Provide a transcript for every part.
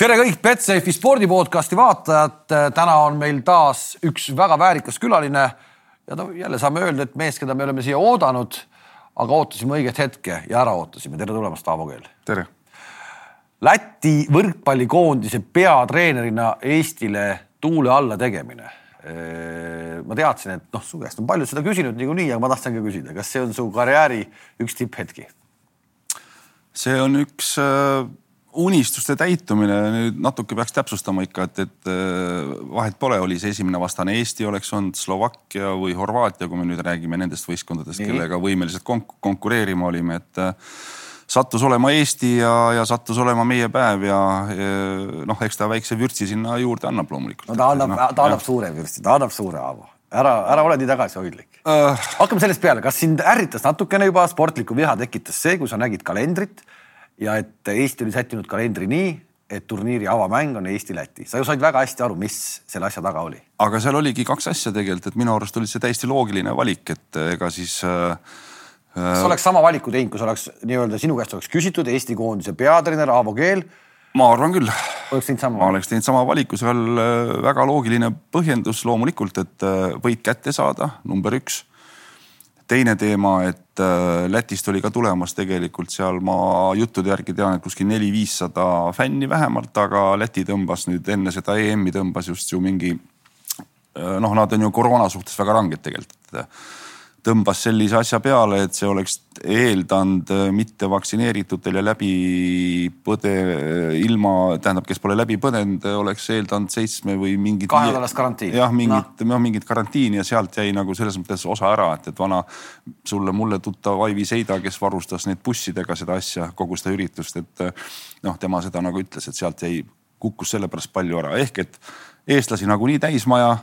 tere kõik Betsafe'i spordipodcasti vaatajad. täna on meil taas üks väga väärikas külaline ja no jälle saame öelda, et mees, keda me oleme siia oodanud, aga ootasime õiget hetke ja ära ootasime. tere tulemast, Aavo Keel. tere. Läti võrkpallikoondise peatreenerina Eestile tuule alla tegemine. ma teadsin, et noh, su käest on paljud seda küsinud niikuinii, aga ma tahtsin ka küsida, kas see on su karjääri üks tipphetki? see on üks äh unistuste täitumine, nüüd natuke peaks täpsustama ikka, et, et äh, vahet pole, oli see esimene vastane Eesti oleks olnud Slovakkia või Horvaatia, kui me nüüd räägime nendest võistkondadest, kellega võimelised konk konkureerima olime, et äh, sattus olema Eesti ja, ja sattus olema meie päev ja, ja noh, eks ta väikse vürtsi sinna juurde annab loomulikult. no ta annab no,, ta annab jah. suure vürtsi, ta annab suure haavu. ära, ära ole nii tagasihoidlik uh.... hakkame sellest peale, kas sind ärritas natukene juba sportlikku viha tekitas see, kui sa nägid kalendrit ja et Eesti oli sättinud kalendri nii, et turniiri avamäng on Eesti-Läti. sa ju said väga hästi aru, mis selle asja taga oli. aga seal oligi kaks asja tegelikult, et minu arust oli see täiesti loogiline valik, et ega siis äh, kas oleks sama valiku teinud, kui sa oleks nii-öelda sinu käest oleks küsitud Eesti koondise peatreener Aavo Keel? ma arvan küll. oleks teinud sama? ma oleks teinud sama valiku, seal äh, väga loogiline põhjendus loomulikult, et äh, võit kätte saada, number üks teine teema, et äh, Lätist oli ka tulemas tegelikult seal ma juttude järgi tean, et kuskil neli-viissada fänni vähemalt, aga Läti tõmbas nüüd enne seda EM-i tõmbas just ju mingi äh, noh, nad on ju koroona suhtes väga ranged tegelikult tõmbas sellise asja peale, et see oleks eeldanud äh, mittevaktsineeritutel ja läbi põde, ilma, tähendab, kes pole läbi põdenud, oleks eeldanud seitsme või mingit. kahenädalast karantiini. jah, mingit no., noh mingit karantiini ja sealt jäi nagu selles mõttes osa ära, et, et vana sulle, mulle tuttav Aivi Seida, kes varustas neid bussidega seda asja, kogu seda üritust, et noh, tema seda nagu ütles, et sealt jäi, kukkus sellepärast palju ära, ehk et eestlasi nagunii täismaja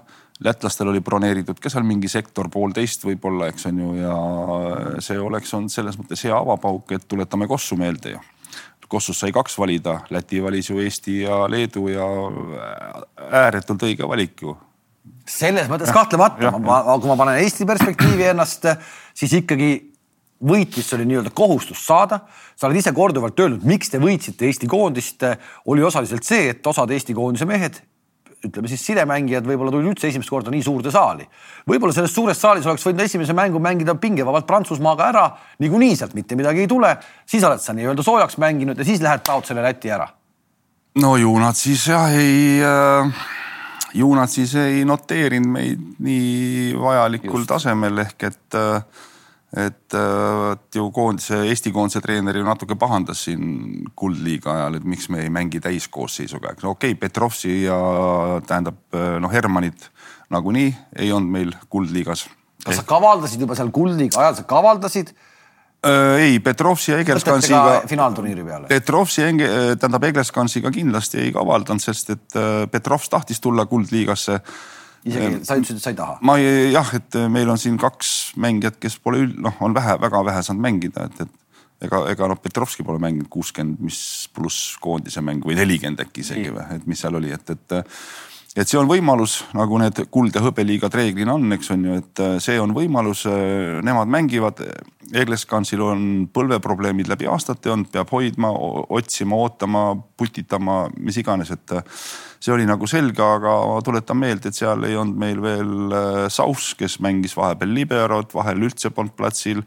lätlastel oli broneeritud ka seal mingi sektor poolteist võib-olla, eks on ju, ja see oleks olnud selles mõttes hea avapauk, et tuletame Kossu meelde ju. Kossus sai kaks valida, Läti valis ju Eesti ja Leedu ja ääretult õige valik ju. selles mõttes kahtlemata, kui ma panen Eesti perspektiivi ennast, siis ikkagi võit, mis oli nii-öelda kohustus saada. sa oled ise korduvalt öelnud, miks te võitsite Eesti koondist, oli osaliselt see, et osad Eesti koondise mehed ütleme siis sidemängijad võib-olla tulid üldse esimest korda nii suurde saali. võib-olla selles suures saalis oleks võinud esimese mängu mängida pingevabalt Prantsusmaaga ära, niikuinii sealt mitte midagi ei tule, siis oled sa nii-öelda soojaks mänginud ja siis lähed taod selle Läti ära. no ju nad siis jah ei äh ju nad siis ei noteerinud meid nii vajalikul Just. tasemel ehk et äh, et, äh, et ju koondise, Eesti koondise treener ju natuke pahandas siin kuldliiga ajal, et miks me ei mängi täiskoosseisuga, eks no okei okay,, Petrovsi ja tähendab äh, noh, Hermanit nagunii ei olnud meil kuldliigas. kas sa kavaldasid juba seal kuldliiga ajal, sa kavaldasid? Äh, ei, Petrovsi ja Egelskansiga. finaalturniiri peale. Petrovsi, tähendab Egelskansiga kindlasti ei kavaldanud, sest et Petrovs tahtis tulla kuldliigasse isegi sa ütlesid, et sa ei taha? ma ei, jah, et meil on siin kaks mängijat, kes pole üld-, noh, on vähe, väga vähe saanud mängida, et, et ega, ega noh, Petrovski pole mänginud kuuskümmend, mis pluss koondise mäng või nelikümmend äkki isegi või, et mis seal oli, et, et et see on võimalus, nagu need kuld ja hõbeliigad reeglina on, eks on ju, et see on võimalus, nemad mängivad. Egleskansil on põlveprobleemid läbi aastate olnud, peab hoidma, otsima, ootama, putitama, mis iganes, et see oli nagu selge, aga ma tuletan meelde, et seal ei olnud meil veel äh, Sauss, kes mängis vahepeal liberot, vahel üldse polnud platsil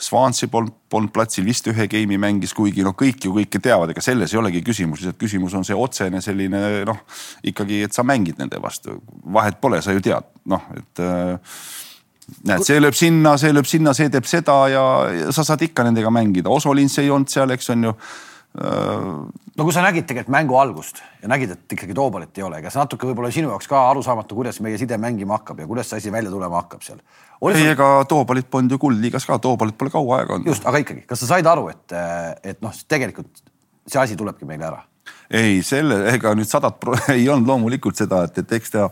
Swansea polnud, polnud platsil, vist ühe game'i mängis, kuigi noh, kõik ju kõike teavad, ega selles ei olegi küsimus, lihtsalt küsimus on see otsene selline noh, ikkagi, et sa mängid nende vastu, vahet pole, sa ju tead, noh, et äh, näed, see lööb sinna, see lööb sinna, see teeb seda ja, ja sa saad ikka nendega mängida. Osolins ei olnud seal, eks on ju no kui sa nägid tegelikult mängu algust ja nägid, et ikkagi Toobalit ei ole, see natuke võib-olla sinu jaoks ka arusaamatu, kuidas meie side mängima hakkab ja kuidas see asi välja tulema hakkab seal. ei sul..., ega Toobalit polnud ju kuldliigas ka, Toobalit pole kaua aega olnud. just, aga ikkagi, kas sa said aru, et, et noh, tegelikult see asi tulebki meile ära? Ei, selle, ega nüüd sadat ei olnud loomulikult seda, et, et eks ta,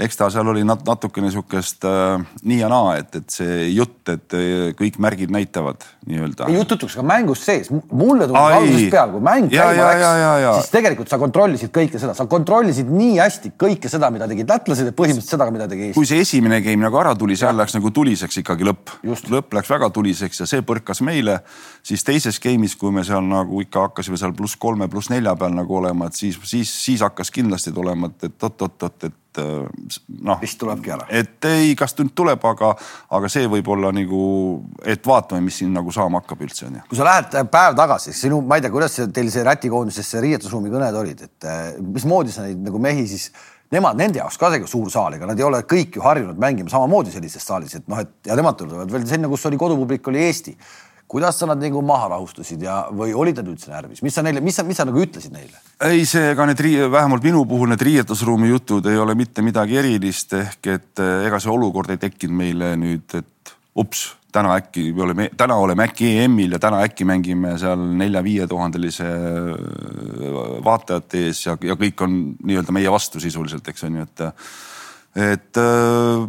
eks ta seal oli nat natukene sihukest äh, nii ja naa, et, et see jutt, et äh, kõik märgid näitavad nii-öelda. jutt jutuks ka mängus sees, mulle tundub algusest peale, kui mäng ja, käima läks, siis tegelikult sa kontrollisid kõike seda, sa kontrollisid nii hästi kõike seda, mida tegid lätlased ja põhimõtteliselt seda, mida tegi Eesti. kui see esimene game nagu ära tuli, seal läks nagu tuliseks ikkagi lõpp. lõpp läks väga tuliseks ja see põrkas meile, siis teises game'is, kui me seal nagu ikka hakkasime seal pluss kolme, pluss nelja peal nagu olema, et siis, siis, siis hakkas kindlasti tulema, et, et oot-oot-oot, et et noh. vist tulebki ära. et ei, kas nüüd tuleb, aga, aga see võib olla nagu, et vaatame, mis siin nagu saama hakkab üldse onju. kui sa lähed päev tagasi, sinu, ma ei tea, kuidas teil see Läti koondises see riietusruumi kõned olid, et eh, mismoodi sa neid nagu mehi siis nemad, nende jaoks ka see suur saal, ega nad ei ole kõik ju harjunud mängima samamoodi sellises saalis, et noh, et ja nemad tulevad veel sinna, kus oli kodupublik, oli Eesti kuidas sa nad nagu maha rahustasid ja, või olid nad üldse närvis, mis sa neile, mis sa, mis sa nagu ütlesid neile? ei, see ega need, vähemalt minu puhul need riietusruumi jutud ei ole mitte midagi erilist ehk et eh, ega see olukord ei tekkinud meile nüüd, et ups, täna äkki me oleme, täna oleme äkki EM-il ja täna äkki mängime seal nelja-viie tuhandelise eh, vaatajate ees ja, ja kõik on nii-öelda meie vastu sisuliselt, eks on ju, et, et eh,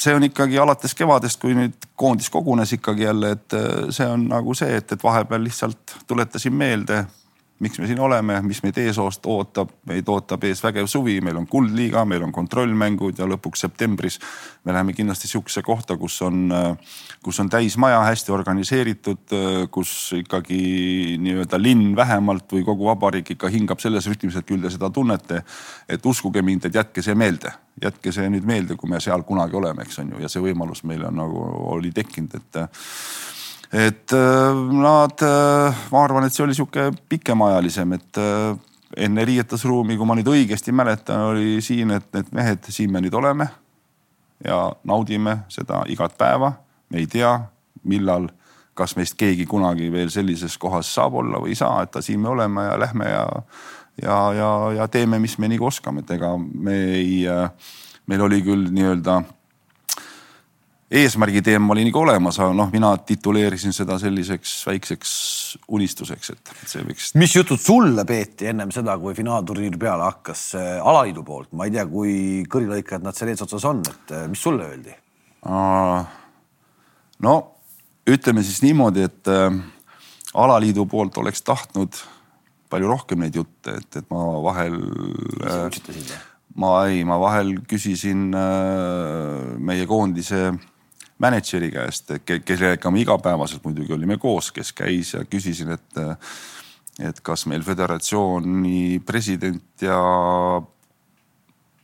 see on ikkagi alates kevadest, kui nüüd koondis kogunes ikkagi jälle, et äh, see on nagu see, et, et vahepeal lihtsalt tuletasin meelde, miks me siin oleme, mis meid ees ootab, meid ootab ees vägev suvi, meil on kuldliiga, meil on kontrollmängud ja lõpuks septembris me läheme kindlasti sihukesesse kohta, kus on, kus on täismaja, hästi organiseeritud, kus ikkagi nii-öelda linn vähemalt või kogu vabariik ikka hingab selles rütmis, et küll te seda tunnete. et uskuge mind, et jätke see meelde, jätke see nüüd meelde, kui me seal kunagi oleme, eks on ju, ja see võimalus meil on nagu oli tekkinud, et et äh, nad, äh, ma arvan, et see oli sihuke pikemaajalisem, et äh, enne riietusruumi, kui ma nüüd õigesti mäletan, oli siin, et need mehed, siin me nüüd oleme. ja naudime seda igat päeva, me ei tea, millal, kas meist keegi kunagi veel sellises kohas saab olla või ei saa, et siin me oleme ja lähme ja, ja, ja, ja teeme, mis me nagu oskame, et ega me ei, meil oli küll nii-öelda eesmärgi teema oli nagu olemas, aga noh, mina tituleerisin seda selliseks väikseks unistuseks, et see võiks. mis jutud sulle peeti ennem seda, kui finaalturniir peale hakkas alaliidu poolt, ma ei tea, kui kõrilõikajad nad seal eesotsas on, et äh, mis sulle öeldi? no ütleme siis niimoodi, et äh, alaliidu poolt oleks tahtnud palju rohkem neid jutte, et, et ma vahel. ma ei, ma vahel küsisin meie koondise mänedžeri käest, kellega me igapäevaselt muidugi olime koos, kes käis ja küsisin, et, et kas meil föderatsiooni president ja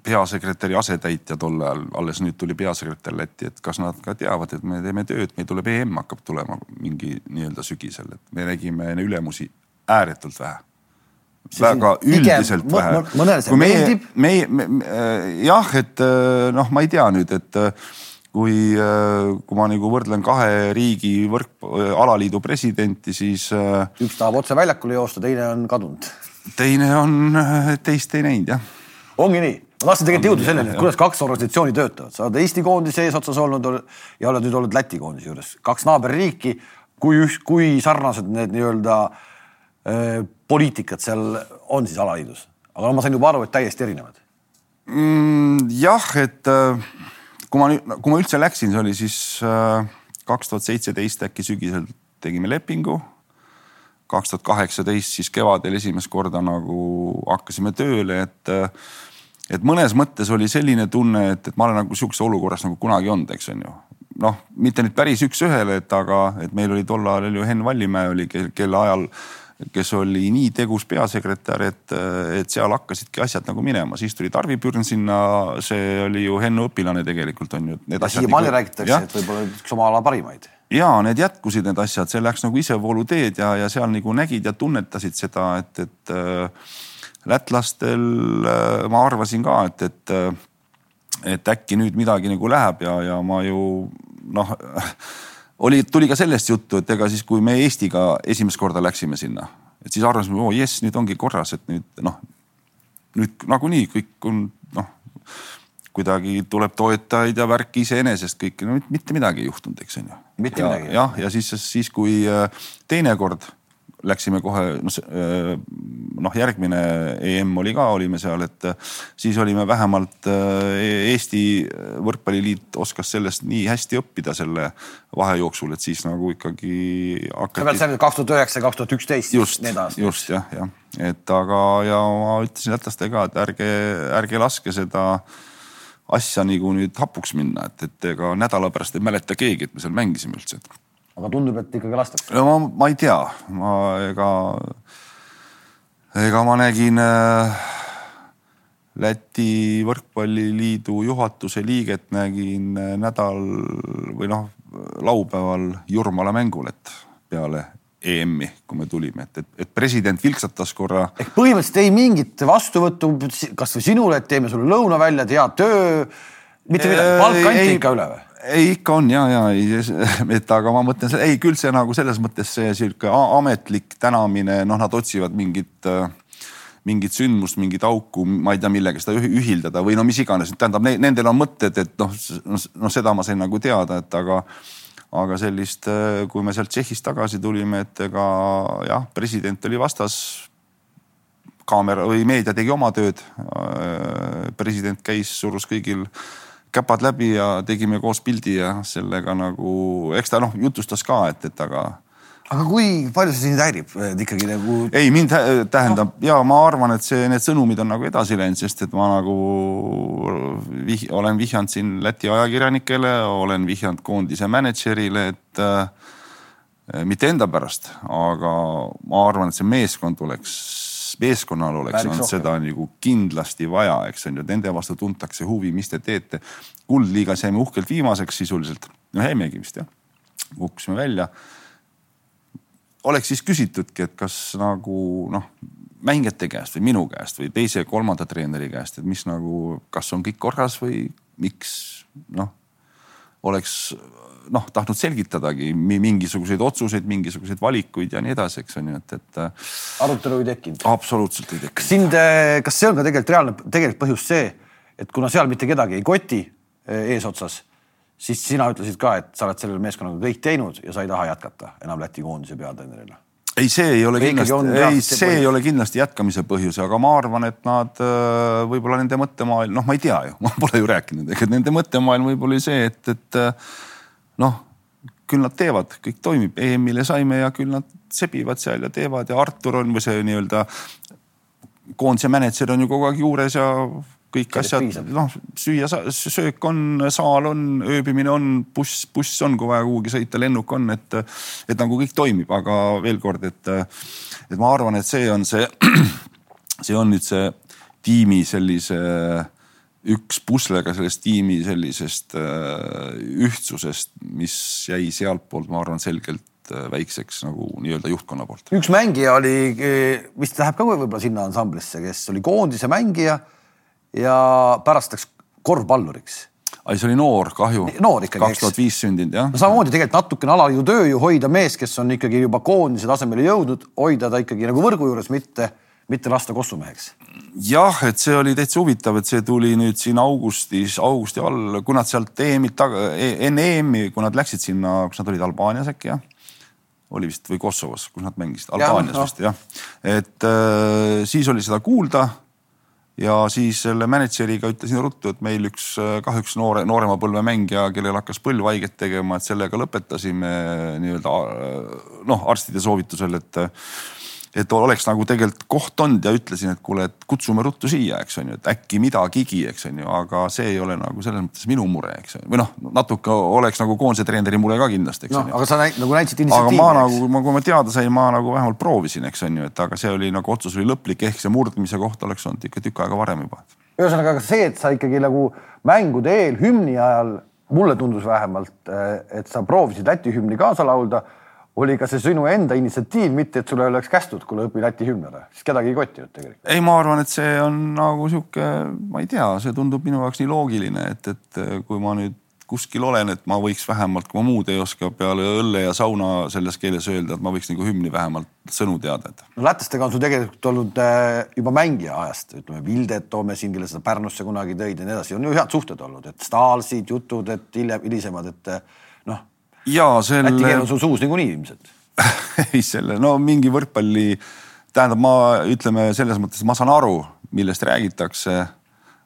peasekretäri asetäitja tol ajal, alles nüüd tuli peasekretär Lätti, et kas nad ka teavad, et me teeme tööd, meil tuleb EM hakkab tulema mingi nii-öelda sügisel, et me nägime ülemusi ääretult vähe väga üldiselt vähe. mõnele see meeldib. meie, meie, jah, et noh, ma ei tea nüüd, et kui, äh, kui ma nagu võrdlen kahe riigi võrk, äh, alaliidu presidenti, siis. Äh, üks tahab otse väljakule joosta, teine on kadunud. teine on, teist ei näinud jah. ongi nii, ma tahtsin tegelikult jõuda selleni, et kuidas kaks organisatsiooni töötavad, sa oled Eesti koondise eesotsas olnud ja oled nüüd olnud Läti koondise juures, kaks naaberriiki. kui, kui sarnased need nii-öelda poliitikad seal on siis alaliidus, aga ma sain juba aru, et täiesti erinevad mm,. jah, et äh kui ma nüüd, kui ma üldse läksin, see oli siis äh, kaks tuhat seitseteist äkki sügisel tegime lepingu. kaks tuhat kaheksateist siis kevadel esimest korda nagu hakkasime tööle, et, äh, et mõnes mõttes oli selline tunne, et, et ma olen nagu sihukeses olukorras nagu kunagi olnud, eks on ju noh, mitte nüüd päris üks-ühele, et aga, et meil oli tol ajal ju Henn Vallimäe oli, kelle ajal kes oli nii tegus peasekretär, et, et seal hakkasidki asjad nagu minema, siis tuli Tarvi Pürn sinna, see oli ju Hennu õpilane tegelikult on ju. siiamaani nagu, räägitakse, et võib-olla üks oma ala parimaid. ja need jätkusid, need asjad, see läks nagu isevoolu teed ja, ja seal nagu nägid ja tunnetasid seda, et, et äh, lätlastel äh, ma arvasin ka, et, et, äh, et äkki nüüd midagi nagu läheb ja, ja ma ju noh oli, tuli ka sellest juttu, et ega siis, kui me Eestiga esimest korda läksime sinna, et siis arvasime, oo jess, nüüd ongi korras, et nüüd noh, nüüd nagunii kõik on noh, kuidagi tuleb toetajaid ja värki iseenesest kõik, no mitte midagi ei juhtunud, eks on ju. mitte ja, midagi. jah, ja siis, siis kui äh, teinekord läksime kohe, noh noh, järgmine EM oli ka, olime seal, et siis olime vähemalt Eesti Võrkpalliliit oskas sellest nii hästi õppida selle vahejooksul, et siis nagu ikkagi hakati. sa pead seal kaks tuhat üheksa, kaks tuhat üksteist. just, just jah, jah, et aga ja ma ütlesin lätlastele ka, et ärge, ärge laske seda asja nagu nüüd hapuks minna, et, et ega nädala pärast ei mäleta keegi, et me seal mängisime üldse. Aga tundub, et ikkagi lastakse? no ma, ma ei tea, ma ega, ega ma nägin äh, Läti Võrkpalliliidu juhatuse liiget nägin äh, nädal või noh, laupäeval Jurmala mängul, et peale EM-i, kui me tulime, et, et, et president vilksatas korra. ehk põhimõtteliselt ei mingit vastuvõttu kasvõi sinule, et teeme sulle lõunaväljad, hea töö. mitte midagi, palk anti ikka üle või? Ei, ikka on ja, ja et aga ma mõtlen, ei küll see nagu selles mõttes see sihuke ametlik tänamine, noh, nad otsivad mingit mingit sündmust, mingit auku, ma ei tea, millega seda ühildada või no mis iganes, tähendab, nendel on mõtted, et noh, noh, seda ma sain nagu teada, et aga aga sellist, äh, kui me sealt Tšehhist tagasi tulime, et ega jah, president oli vastas. kaamera või meedia tegi oma tööd. Äh, president käis, surus kõigil käpad läbi ja tegime koos pildi ja sellega nagu, eks ta noh jutustas ka, et, et aga aga kui palju see sind häirib ikkagi nagu? ei, mind tähendab no. ja ma arvan, et see, need sõnumid on nagu edasi läinud, sest et ma nagu vih, olen vihjanud siin Läti ajakirjanikele, olen vihjanud koondise mänedžerile, et äh, mitte enda pärast, aga ma arvan, et see meeskond oleks, meeskonnal oleks olnud seda nagu kindlasti vaja, eks on ju, nende vastu tuntakse huvi, mis te teete. kuldliigas jäime uhkelt viimaseks sisuliselt, no jäimegi vist jah, kukkusime välja. Oleks siis küsitudki, et kas nagu noh, mängijate käest või minu käest või teise-kolmanda treeneri käest, et mis nagu, kas on kõik korras või miks noh, oleks noh, tahtnud selgitadagi mingisuguseid otsuseid, mingisuguseid valikuid ja nii edasi, eks on ju, et, et. arutelu ei tekkinud? absoluutselt ei tekkinud. kas sind, kas see on ka tegelikult reaalne, tegelik põhjus see, et kuna seal mitte kedagi ei koti eh, eesotsas siis sina ütlesid ka, et sa oled selle meeskonnaga kõik teinud ja sa ei taha jätkata enam Läti koondise peatreenerina. ei, see ei ole kindlasti, ei, see põhjus. ei ole kindlasti jätkamise põhjus, aga ma arvan, et nad äh, võib-olla nende mõttemaailm, noh, ma ei tea ju, ma pole ju rääkinud, ega nende mõttemaailm võib-olla oli see, et, et äh, noh, küll nad teevad, kõik toimib, EM-ile saime ja küll nad sebivad seal ja teevad ja Artur on või see nii-öelda koondise mänedžer on ju kogu aeg juures ja kõik asjad, noh süüa, söök on, saal on, ööbimine on, buss, buss on, kui vaja kuhugi sõita, lennuk on, et, et nagu kõik toimib, aga veel kord, et, et ma arvan, et see on see, see on nüüd see tiimi sellise üks puslega sellest tiimi sellisest äh, ühtsusest, mis jäi sealtpoolt, ma arvan, selgelt äh, väikseks nagu nii-öelda juhtkonna poolt. üks mängija oli, vist läheb ka võib-olla sinna ansamblisse, kes oli koondise mängija ja pärast läks korvpalluriks ai, see oli noor, kahju. noor ikkagi, eks. kaks tuhat viis sündinud, jah. no samamoodi tegelikult natukene alaliidu töö ju hoida mees, kes on ikkagi juba koondise tasemele jõudnud, hoida ta ikkagi nagu võrgu juures, mitte, mitte lasta kossumeheks. jah, et see oli täitsa huvitav, et see tuli nüüd siin augustis, augusti all, kui nad sealt EM-it taga, enne EM-i, kui nad läksid sinna, kus nad olid Albaanias äkki jah? oli vist või Kosovos, kus nad mängisid, Albaanias ja, no. vist jah. et äh, siis oli seda kuulda ja siis selle mänedžeriga ütlesin ruttu, et meil üks kahjuks noore, noorema põlve mängija, kellel hakkas põlv haiget tegema, et sellega lõpetasime nii-öelda noh, arstide soovitusel, et et oleks nagu tegelikult koht olnud ja ütlesin, et kuule, et kutsume ruttu siia, eks on ju, et äkki midagigi, eks on ju, aga see ei ole nagu selles mõttes minu mure, eks või noh, natuke oleks nagu koondise treeneri mure ka kindlasti, eks no, on ju. aga sa näit, nagu näitasid initsiatiivi. aga ma nagu, ma, kui ma teada sain, ma nagu vähemalt proovisin, eks on ju, et aga see oli nagu otsus oli lõplik, ehk see murdmise koht oleks olnud ikka tükk aega varem juba. ühesõnaga, aga see, et sa ikkagi nagu mängude eel hümni ajal, mulle tundus vähemalt, et sa proovisid Läti hümni kaasa laulda oli ka see sinu enda initsiatiiv, mitte et sulle oleks kästud, kuule õpi Läti hümn ära, siis kedagi ei kottinud tegelikult. ei, ma arvan, et see on nagu sihuke, ma ei tea, see tundub minu jaoks nii loogiline, et, et kui ma nüüd kuskil olen, et ma võiks vähemalt, kui ma muud ei oska peale õlle ja sauna selles keeles öelda, et ma võiks nagu hümni vähemalt sõnu teada, et. no lätlastega on sul tegelikult olnud äh, juba mängija ajast, ütleme Vildet toome siin, kelle seda Pärnusse kunagi tõid ja nii edasi, on ju head suhted olnud, et Stalsid, jutud, et hiljem, hilisemad, et noh ja selle. Läti keel on sul suus niikuinii ilmselt ei, selle, no mingi võrkpalli tähendab, ma ütleme selles mõttes, ma saan aru, millest räägitakse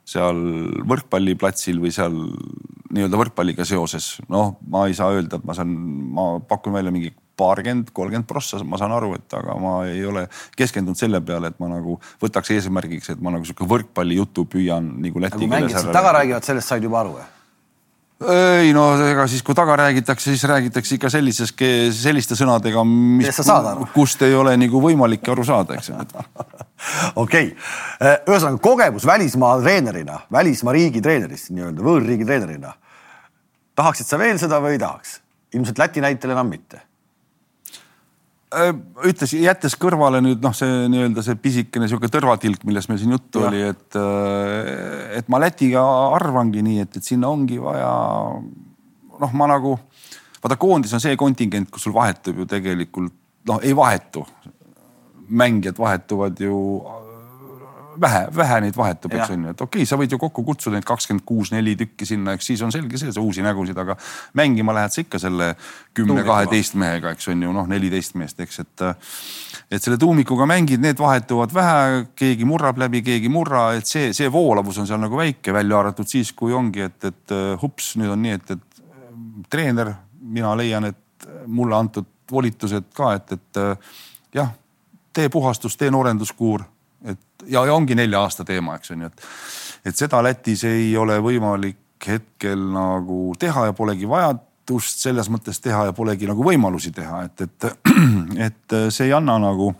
seal võrkpalliplatsil või seal nii-öelda võrkpalliga seoses. noh, ma ei saa öelda, et ma saan, ma pakun välja mingi paarkümmend, kolmkümmend prossa, ma saan aru, et aga ma ei ole keskendunud selle peale, et ma nagu võtaks eesmärgiks, et ma nagu sihuke võrkpallijutu püüan nagu läti keeles. kui mängijad taga räägivad, sellest said juba aru või? Ei no ega siis, kui taga räägitakse, siis räägitakse ikka sellises, selliste sõnadega, mis, kust ei ole nagu võimalik aru saada, eks okei, ühesõnaga kogemus välismaa treenerina, välismaa riigi treenerist nii-öelda, võõrriigi treenerina. tahaksid sa veel seda või ei tahaks? ilmselt Läti näitel enam mitte ütles, jättes kõrvale nüüd noh, see nii-öelda see pisikene sihuke tõrvatilk, millest meil siin juttu ja. oli, et, äh, et ma Lätiga arvangi nii, et, et sinna ongi vaja noh, ma nagu vaata koondis on see kontingent, kus sul vahetub ju tegelikult noh, ei vahetu. mängijad vahetuvad ju vähe, vähe neid vahetub, eks on ju, et okei okay,, sa võid ju kokku kutsuda neid kakskümmend kuus, neli tükki sinna, eks siis on selge see, sa uusi nägusid, aga mängima lähed sa ikka selle kümne, kaheteist mehega, eks on ju, noh, neliteist meest, eks, et. et selle tuumikuga mängid, need vahetuvad vähe, keegi murrab läbi, keegi ei murra, et see, see voolavus on seal nagu väike, välja arvatud siis, kui ongi, et, et hups, nüüd on nii, et, et treener, mina leian, et mulle antud volitused ka, et, et jah, tee puhastus, tee noorenduskuur ja, ja ongi nelja aasta teema, eks on ju, et, et seda Lätis ei ole võimalik hetkel nagu teha ja polegi vajadust selles mõttes teha ja polegi nagu võimalusi teha, et, et, et see ei anna nagu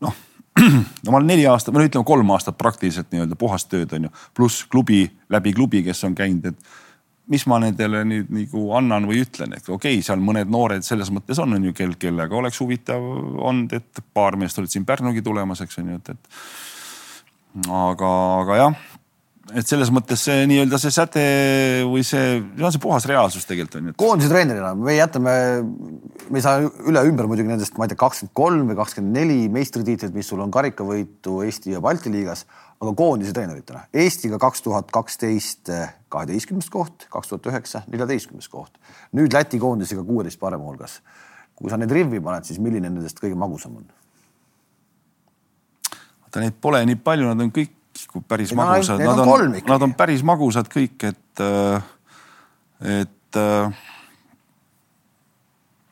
noh no ma olen neli aastat, või no ütleme kolm aastat praktiliselt nii-öelda puhast tööd on ju, pluss klubi läbi klubi, kes on käinud, et mis ma nendele nüüd nagu annan või ütlen, et okei okay,, seal mõned noored selles mõttes on, on ju, kel, kellega oleks huvitav olnud, et paar meest olid siin Pärnugi tulemas, eks on ju, et, et aga, aga jah et selles mõttes see nii-öelda see säte või see, see on see puhas reaalsus tegelikult on ju. koondise treenerina me jätame, me ei saa üle ümber muidugi nendest, ma ei tea, kakskümmend kolm või kakskümmend neli meistritiitlit, mis sul on karikavõitu Eesti ja Balti liigas aga koondise treeneritena Eestiga kaks tuhat kaksteist kaheteistkümnes koht, kaks tuhat üheksa neljateistkümnes koht, nüüd Läti koondisega kuueteist parema hulgas. kui sa need rivvi paned, siis milline nendest kõige magusam on? vaata neid pole nii palju, nad on kõik päris ei, magusad, nad on, nad on päris magusad kõik, et, et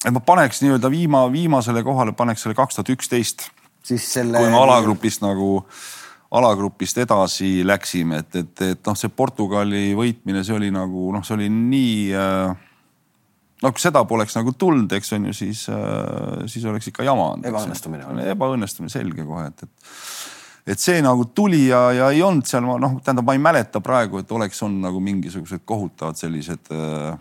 et ma paneks nii-öelda viima, viimasele kohale paneks selle kaks tuhat üksteist. siis selle. kui me alagrupist nagu äh, alagrupist edasi läksime, et, et, et noh, see Portugali võitmine, see oli nagu noh, see oli nii äh, no kui seda poleks nagu tulnud, eks on ju, siis, äh, siis oleks ikka jama olnud. ebaõnnestumine. ebaõnnestumine selge kohe, et, et, et see nagu tuli ja, ja ei olnud seal, noh, tähendab, ma ei mäleta praegu, et oleks olnud nagu mingisugused kohutavad sellised äh,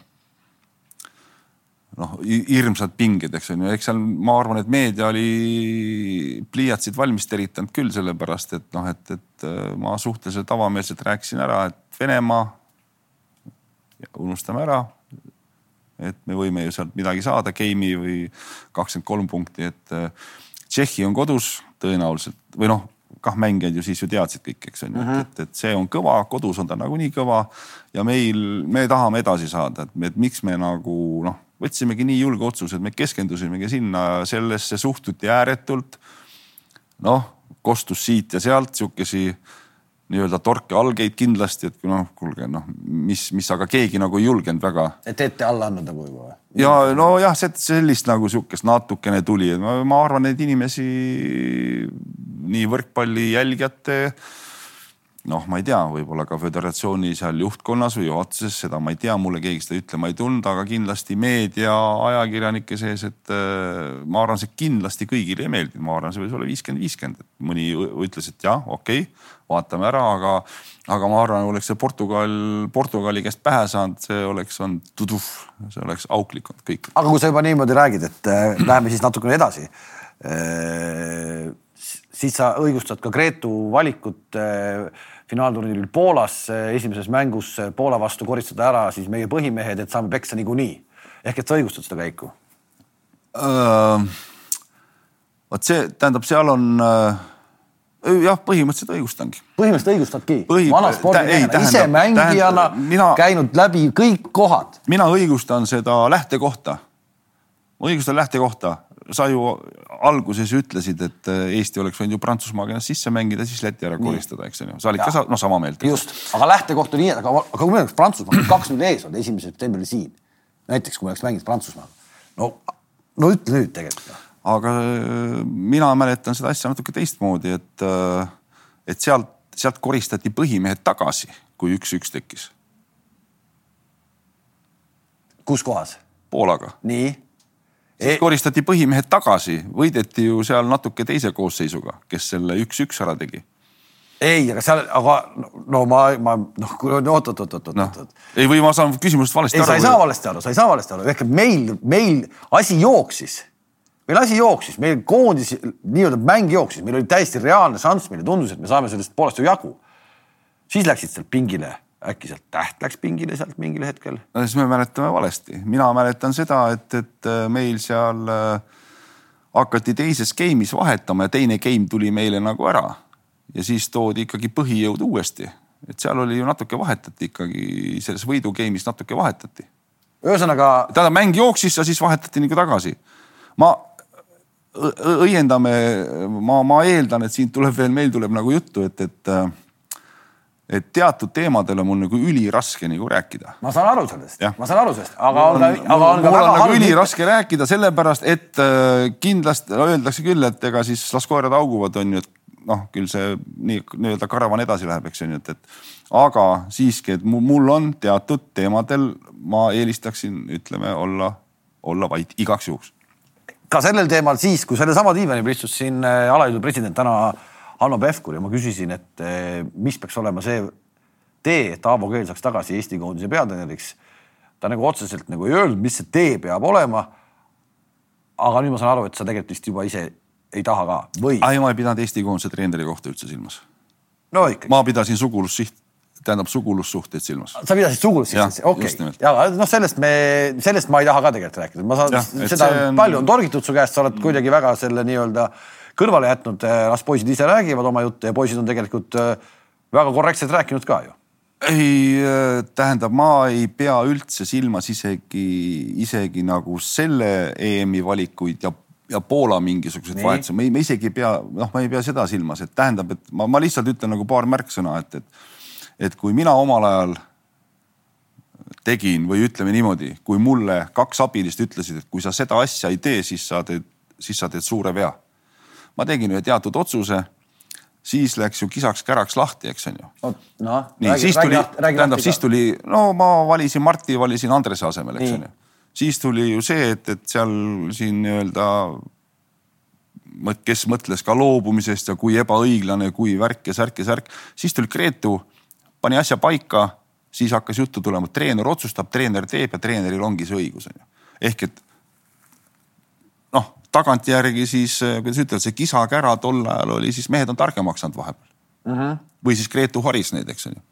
noh, hirmsad pinged, eks on ju, eks seal ma arvan, et meedia oli pliiatsid valmis teritanud küll sellepärast, et noh, et, et äh, ma suhteliselt avameelselt rääkisin ära, et Venemaa, unustame ära. et me võime ju sealt midagi saada, game'i või kakskümmend kolm punkti, et äh, Tšehhi on kodus tõenäoliselt või noh, kah mängijad ju siis ju teadsid kõik, eks on ju mm -hmm., et, et see on kõva, kodus on ta nagunii kõva ja meil, me tahame edasi saada, et, et miks me nagu noh võtsimegi nii julge otsuse, et me keskendusimegi sinna, sellesse suhtuti ääretult. noh, kostus siit ja sealt sihukesi nii-öelda torke algeid kindlasti, et noh, kuulge noh, mis, mis, aga keegi nagu ei julgenud väga. et ette alla andnud nagu juba või? ja nojah, sellist nagu sihukest natukene tuli, ma, ma arvan, neid inimesi nii võrkpalli jälgijate noh, ma ei tea, võib-olla ka föderatsiooni seal juhtkonnas või juhatuses, seda ma ei tea, mulle keegi seda ütlema ei tulnud, aga kindlasti meedia, ajakirjanike sees, et äh, ma arvan, see kindlasti kõigile ei meeldinud, ma arvan, see võis olla viiskümmend, viiskümmend, et mõni ütles, et jah, okei okay,, vaatame ära, aga, aga ma arvan, oleks see Portugal, Portugali käest pähe saanud, see oleks olnud tuduf, see oleks auklik olnud kõik. aga kui sa juba niimoodi räägid, et äh, läheme siis natukene edasi äh, siis sa õigustad ka Gretu valikut äh, finaalturniiril Poolas esimeses mängus Poola vastu koristada ära siis meie põhimehed, et saame peksa niikuinii. ehk et sa õigustad seda käiku uh,? vot see tähendab, seal on uh, jah, põhimõtteliselt õigustangi. põhimõtteliselt õigustadki Põhi... vana spordimehena, ise mängijana mina... käinud läbi kõik kohad. mina õigustan seda lähtekohta. ma õigustan lähtekohta. Sa ju alguses ütlesid, et äh, Eesti oleks võinud ju Prantsusmaaga ennast sisse mängida, siis Läti ära koristada, eks on ju. sa olid ja. ka noh, sama meelt. just, aga lähtekoht on nii, aga, aga kui meil oleks Prantsusmaa kaks-null ees olnud esimesel septembril siin, näiteks kui me oleks mänginud Prantsusmaaga, no, no ütle nüüd tegelikult. Aga äh, mina mäletan seda asja natuke teistmoodi, et, äh, et sealt, sealt koristati põhimehed tagasi, kui üks-üks tekkis. kus kohas? Poolaga. nii siis e koristati põhimehed tagasi, võideti ju seal natuke teise koosseisuga, kes selle üks-üks ära tegi. ei, aga seal, aga no ma, ma noh, oot, oot, oot, oot, oot no.. ei, või ma saan küsimusest valesti ei, aru. sa ei saa valesti aru, sa ei saa valesti aru, ehk meil, meil asi jooksis. meil asi jooksis, meil koondis nii-öelda mäng jooksis, meil oli täiesti reaalne šanss, meile tundus, et me saame sellest poolest ju jagu. siis läksid sealt pingile äkki sealt täht läks pingile sealt mingil hetkel? no siis me mäletame valesti, mina mäletan seda, et, et äh, meil seal äh, hakati teises game'is vahetama ja teine game tuli meile nagu ära. ja siis toodi ikkagi põhijõud uuesti, et seal oli ju natuke vahetati ikkagi selles võidu game'is natuke vahetati. ühesõnaga. tähendab, mäng jooksis ja siis vahetati nagu tagasi. ma õiendame, ma, ma eeldan, et siin tuleb veel, meil tuleb nagu juttu, et, et äh, et teatud teemadel on mul nagu üliraske nagu rääkida. ma saan aru sellest, ma saan aru sellest, aga on ka, aga on ka väga nagu halb. üliraske rääkida sellepärast, et äh, kindlasti öeldakse küll, et ega siis las koerad hauguvad, on ju, et noh, küll see nii nii-öelda karavan edasi läheb, eks on ju, et, et aga siiski, et mul on teatud teemadel, ma eelistaksin, ütleme, olla, olla vait igaks juhuks. ka sellel teemal siis, kui sellesama diivanil istus siin äh, alaliidu president täna Hanno Pevkur ja ma küsisin, et eh, mis peaks olema see tee, et Aavo Keel saaks tagasi Eesti koondise peatreeneriks. ta nagu otseselt nagu ei öelnud, mis see tee peab olema. aga nüüd ma saan aru, et sa tegelikult vist juba ise ei taha ka või? ei, ma ei pidanud Eesti koondise treeneri kohta üldse silmas. no ikkagi. ma pidasin sugulussiht, tähendab sugulussuhteid silmas. sa pidasid sugulussuhteid, okei okay.. ja noh, sellest me, sellest ma ei taha ka tegelikult rääkida, ma saan, seda on... palju on torgitud su käest, sa oled kuidagi väga selle nii-öelda kõrvale jätnud, eh, las poisid ise räägivad oma jutte ja poisid on tegelikult eh, väga korrektselt rääkinud ka ju. Ei, eh, tähendab, ma ei pea üldse silmas isegi, isegi nagu selle EM-i valikuid ja, ja Poola mingisuguseid vahetusi, me, me isegi ei pea, noh, ma ei pea seda silmas, et tähendab, et ma, ma lihtsalt ütlen nagu paar märksõna, et, et, et kui mina omal ajal tegin või ütleme niimoodi, kui mulle kaks abilist ütlesid, et kui sa seda asja ei tee, siis sa teed, siis sa teed suure vea ma tegin ühe teatud otsuse, siis läks ju kisaks-käraks lahti, eks on ju. noh, nii, siis tuli, tähendab, siis tuli, no ma valisin Marti, valisin Andrese asemel, eks on ju. siis tuli ju see, et, et seal siin nii-öelda kes mõtles ka loobumisest ja kui ebaõiglane, kui värk ja särk ja särk, siis tuli Gretu, pani asja paika, siis hakkas juttu tulema, treener otsustab, treener teeb ja treeneril ongi see õigus on ju. ehk et tagantjärgi siis, eh, kuidas ütelda, see kisa-kära tol ajal oli siis mehed on targemaks saanud vahepeal mm. -hmm. või siis Gretu haris neid, eks on ju.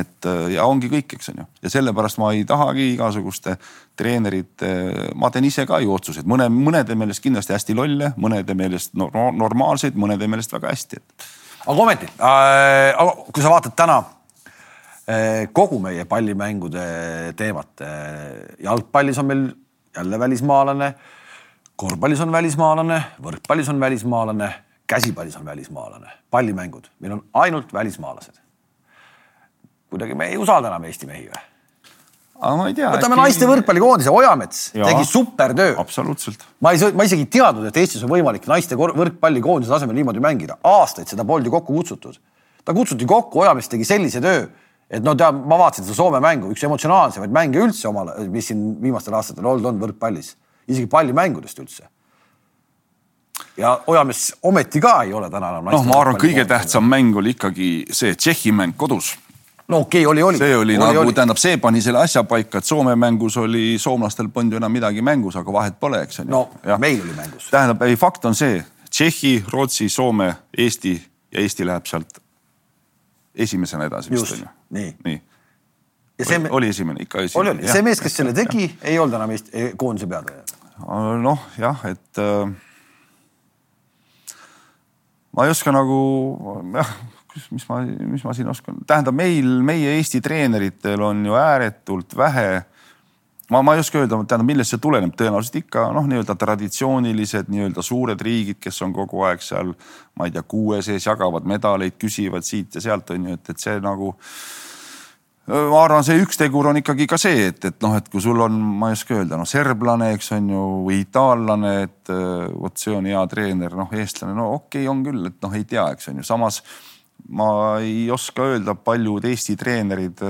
et eh, ja ongi kõik, eks on ju, ja sellepärast ma ei tahagi igasuguste treenerite, ma teen ise ka ju otsuseid, mõne, mõnede meelest kindlasti hästi lolle, mõnede meelest no, normaalseid, mõnede meelest väga hästi, et. aga ometi äh,, kui sa vaatad täna äh, kogu meie pallimängude teemat äh,, jalgpallis on meil jälle välismaalane äh, korvpallis on välismaalane, võrkpallis on välismaalane, käsipallis on välismaalane, pallimängud, meil on ainult välismaalased. kuidagi me ei usalda enam Eesti mehi või? aga ma ei tea. võtame äkki... naiste võrkpallikoondise, Ojamets ja, tegi supertöö. absoluutselt. ma ei, ma isegi ei teadnud, et Eestis on võimalik naiste võrkpallikoondise tasemel niimoodi mängida, aastaid seda polnud ju kokku kutsutud. ta kutsuti kokku, Ojamets tegi sellise töö, et no tead, ma vaatasin seda Soome mängu, üks emotsionaalsemaid mänge üldse omal, mis siin viimastel aastatel olnud on võrkpallis isegi pallimängudest üldse. ja Ojamees ometi ka ei ole täna enam. noh, ma arvan, kõige tähtsam mäng oli ikkagi see Tšehhi mäng kodus. no okei okay,, oli, oli. see oli, oli nagu, tähendab, see pani selle asja paika, et Soome mängus oli, soomlastel polnud ju enam midagi mängus, aga vahet pole, eks on ju. no ja. meil oli mängus. tähendab, ei fakt on see, Tšehhi, Rootsi, Soome, Eesti ja Eesti läheb sealt esimesena edasi vist on ju. nii, nii see oli esimene, ikka esimene. oli, oli, see mees, kes selle tegi, ei olnud enam Eesti koondise peatreener. Noh, jah, et äh, ma ei oska nagu jah, mis ma, mis ma siin oskan, tähendab meil, meie Eesti treeneritel on ju ääretult vähe ma, ma ei oska öelda, tähendab, millest see tuleneb, tõenäoliselt ikka noh, nii-öelda traditsioonilised nii-öelda suured riigid, kes on kogu aeg seal, ma ei tea, kuue sees jagavad medaleid, küsivad siit ja sealt on ju, et, et see nagu ma arvan, see üks tegur on ikkagi ka see, et, et noh, et kui sul on, ma ei oska öelda, no serblane, eks on ju, või itaallane, et vot see on hea treener, noh, eestlane, no okei okay, on küll, et noh, ei tea, eks on ju, samas ma ei oska öelda, paljud Eesti treenerid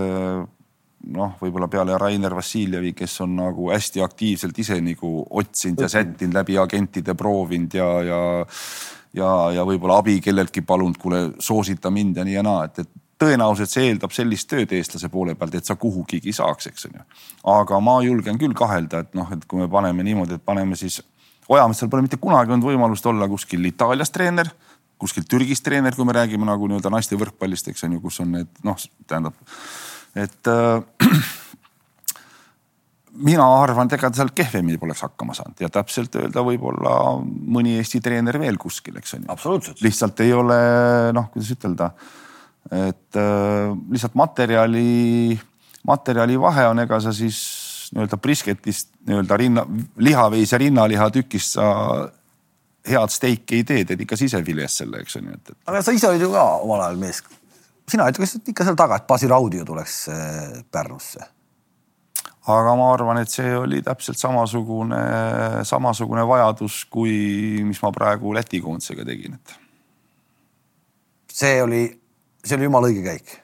noh, võib-olla peale Rainer Vassiljevi, kes on nagu hästi aktiivselt ise nagu otsinud ja sättinud läbi agentide, proovinud ja, ja ja, ja võib-olla abi kelleltki palunud, kuule, soosita mind ja nii ja naa, et, et tõenäoliselt see eeldab sellist tööd eestlase poole pealt, et sa kuhugigi saaks, eks on ju. aga ma julgen küll kahelda, et noh, et kui me paneme niimoodi, et paneme siis, Ojametsal pole mitte kunagi olnud võimalust olla kuskil Itaalias treener, kuskil Türgis treener, kui me räägime nagu nii-öelda naiste võrkpallist, eks on ju, kus on need noh, tähendab et äh, mina arvan, et ega ta seal kehvemini poleks hakkama saanud ja täpselt öelda võib-olla mõni Eesti treener veel kuskil, eks on ju. lihtsalt ei ole noh, kuidas ütelda, et äh, lihtsalt materjali, materjali vahe on, ega sa siis nii-öelda brisketist nii-öelda rinna, lihaveise rinnaliha tükist sa head steiki ei tee, teed ikka sisefilees selle, eks on ju, et, et. aga sa ise olid ju ka omal ajal mees sina ütleks ikka seal taga, et Basi Raudio tuleks äh, Pärnusse. aga ma arvan, et see oli täpselt samasugune, samasugune vajadus, kui, mis ma praegu Läti koondisega tegin, et. see oli, see oli jumala õige käik.